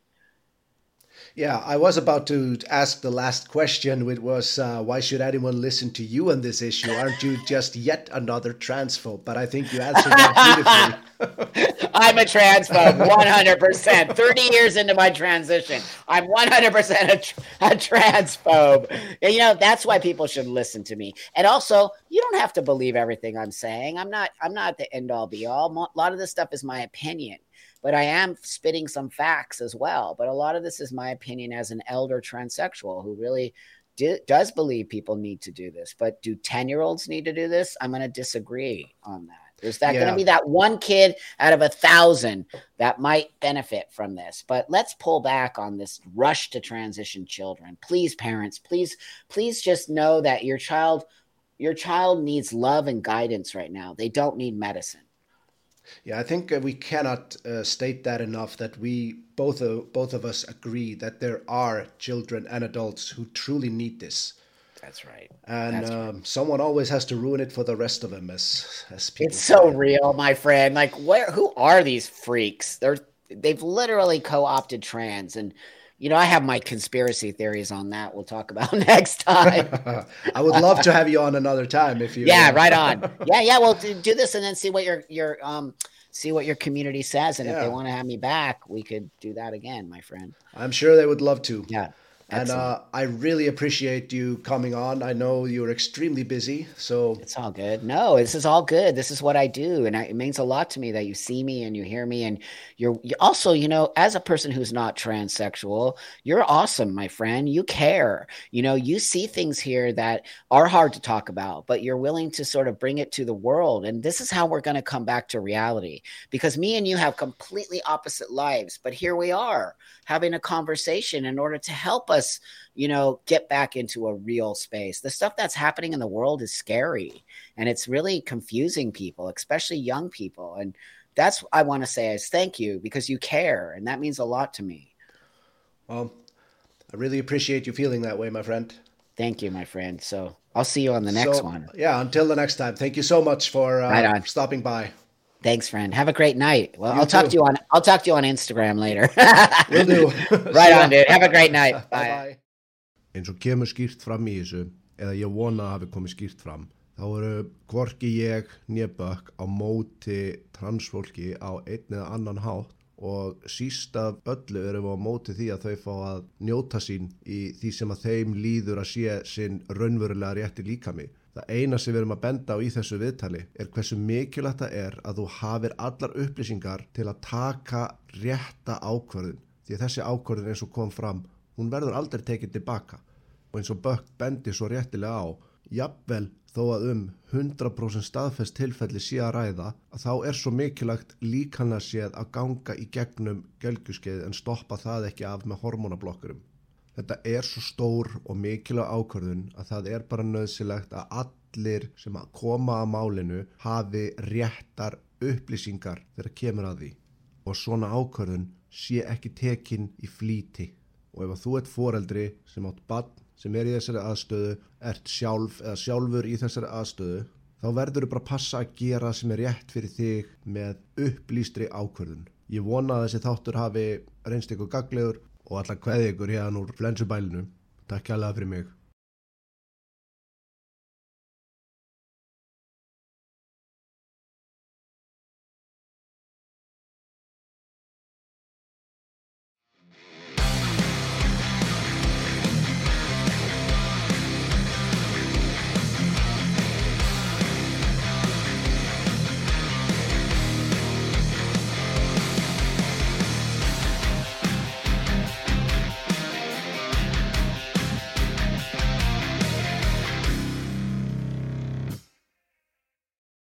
yeah, I was about to ask the last question, which was uh, why should anyone listen to you on this issue? Aren't you just yet another transphobe? But I think you answered that beautifully. I'm a transphobe, 100%. 30 years into my transition, I'm 100% a, a transphobe. And, you know, that's why people should listen to me. And also, you don't have to believe everything I'm saying. I'm not. I'm not the end all be all. A lot of this stuff is my opinion but I am spitting some facts as well. But a lot of this is my opinion as an elder transsexual who really do, does believe people need to do this. But do 10 year olds need to do this? I'm going to disagree on that. There's that yeah. going to be that one kid out of a thousand that might benefit from this. But let's pull back on this rush to transition children. Please, parents, please, please just know that your child, your child needs love and guidance right now. They don't need medicine. Yeah, I think uh, we cannot uh, state that enough. That we both uh, both of us agree that there are children and adults who truly need this. That's right. And That's um, right. someone always has to ruin it for the rest of them, as as people. It's so real, my friend. Like, where? Who are these freaks? They're they've literally co-opted trans and you know, I have my conspiracy theories on that. We'll talk about next time. I would love to have you on another time if you. yeah, right on. Yeah, yeah. Well, do, do this and then see what your your um see what your community says, and if they want to have me back, we could do that again, my friend. I'm sure they would love to. Yeah. And uh, I really appreciate you coming on. I know you're extremely busy, so It's all good. No, this is all good. This is what I do, and I, it means a lot to me that you see me and you hear me, and you're you also, you know, as a person who's not transsexual, you're awesome, my friend. You care. You know, you see things here that are hard to talk about, but you're willing to sort of bring it to the world, and this is how we're going to come back to reality. Because me and you have completely opposite lives, but here we are having a conversation in order to help us you know, get back into a real space. The stuff that's happening in the world is scary and it's really confusing people, especially young people. And that's I want to say is thank you because you care and that means a lot to me. well, I really appreciate you feeling that way, my friend. Thank you, my friend. So I'll see you on the next So, one. Yeah, until the next time. Thank you so much for uh, Right stopping by. Thanks, friend. Have a great night. Well, You I'll talk too. to you on I'll talk to you on Instagram later. Will do. right on, dude. Have a great night. Bye Bye. eins og kemur skýrt fram í þessu eða ég vona að hafi komið skýrt fram þá eru hvorki ég nébökk á móti transfólki á einn eða annan hátt og síst af öllu erum við á móti því að þau fá að njóta sín í því sem að þeim líður að sé sinn raunverulega rétti líkami. Það eina sem við erum að benda á í þessu viðtali er hversu mikilvægt það er að þú hafir allar upplýsingar til að taka rétta ákvörðun því að þessi ákvörðun eins og kom fram hún verður aldrei tekið tilbaka og eins og Bökk bendi svo réttilega á jafnvel þó að um 100% staðfest tilfelli sé að ræða að þá er svo mikilvægt líkanlega séð að ganga í gegnum gelgjuskeið en stoppa það ekki af með hormonablokkurum. Þetta er svo stór og mikilvæg ákvörðun að það er bara nöðsilegt að allir sem að koma að málinu hafi réttar upplýsingar þegar kemur að því og svona ákvörðun sé ekki tekin í flýti og ef að þú ert foreldri sem átt bann sem er í þessari aðstöðu, ert sjálf eða sjálfur í þessari aðstöðu þá verður þú bara að passa að gera sem er rétt fyrir þig með upplýstri ákvörðun. Ég vona að þessi þáttur hafi reynst ykkur gaglegur og allar kveði ykkur hérna úr flensubælinu. Takk kjærlega fyrir mig.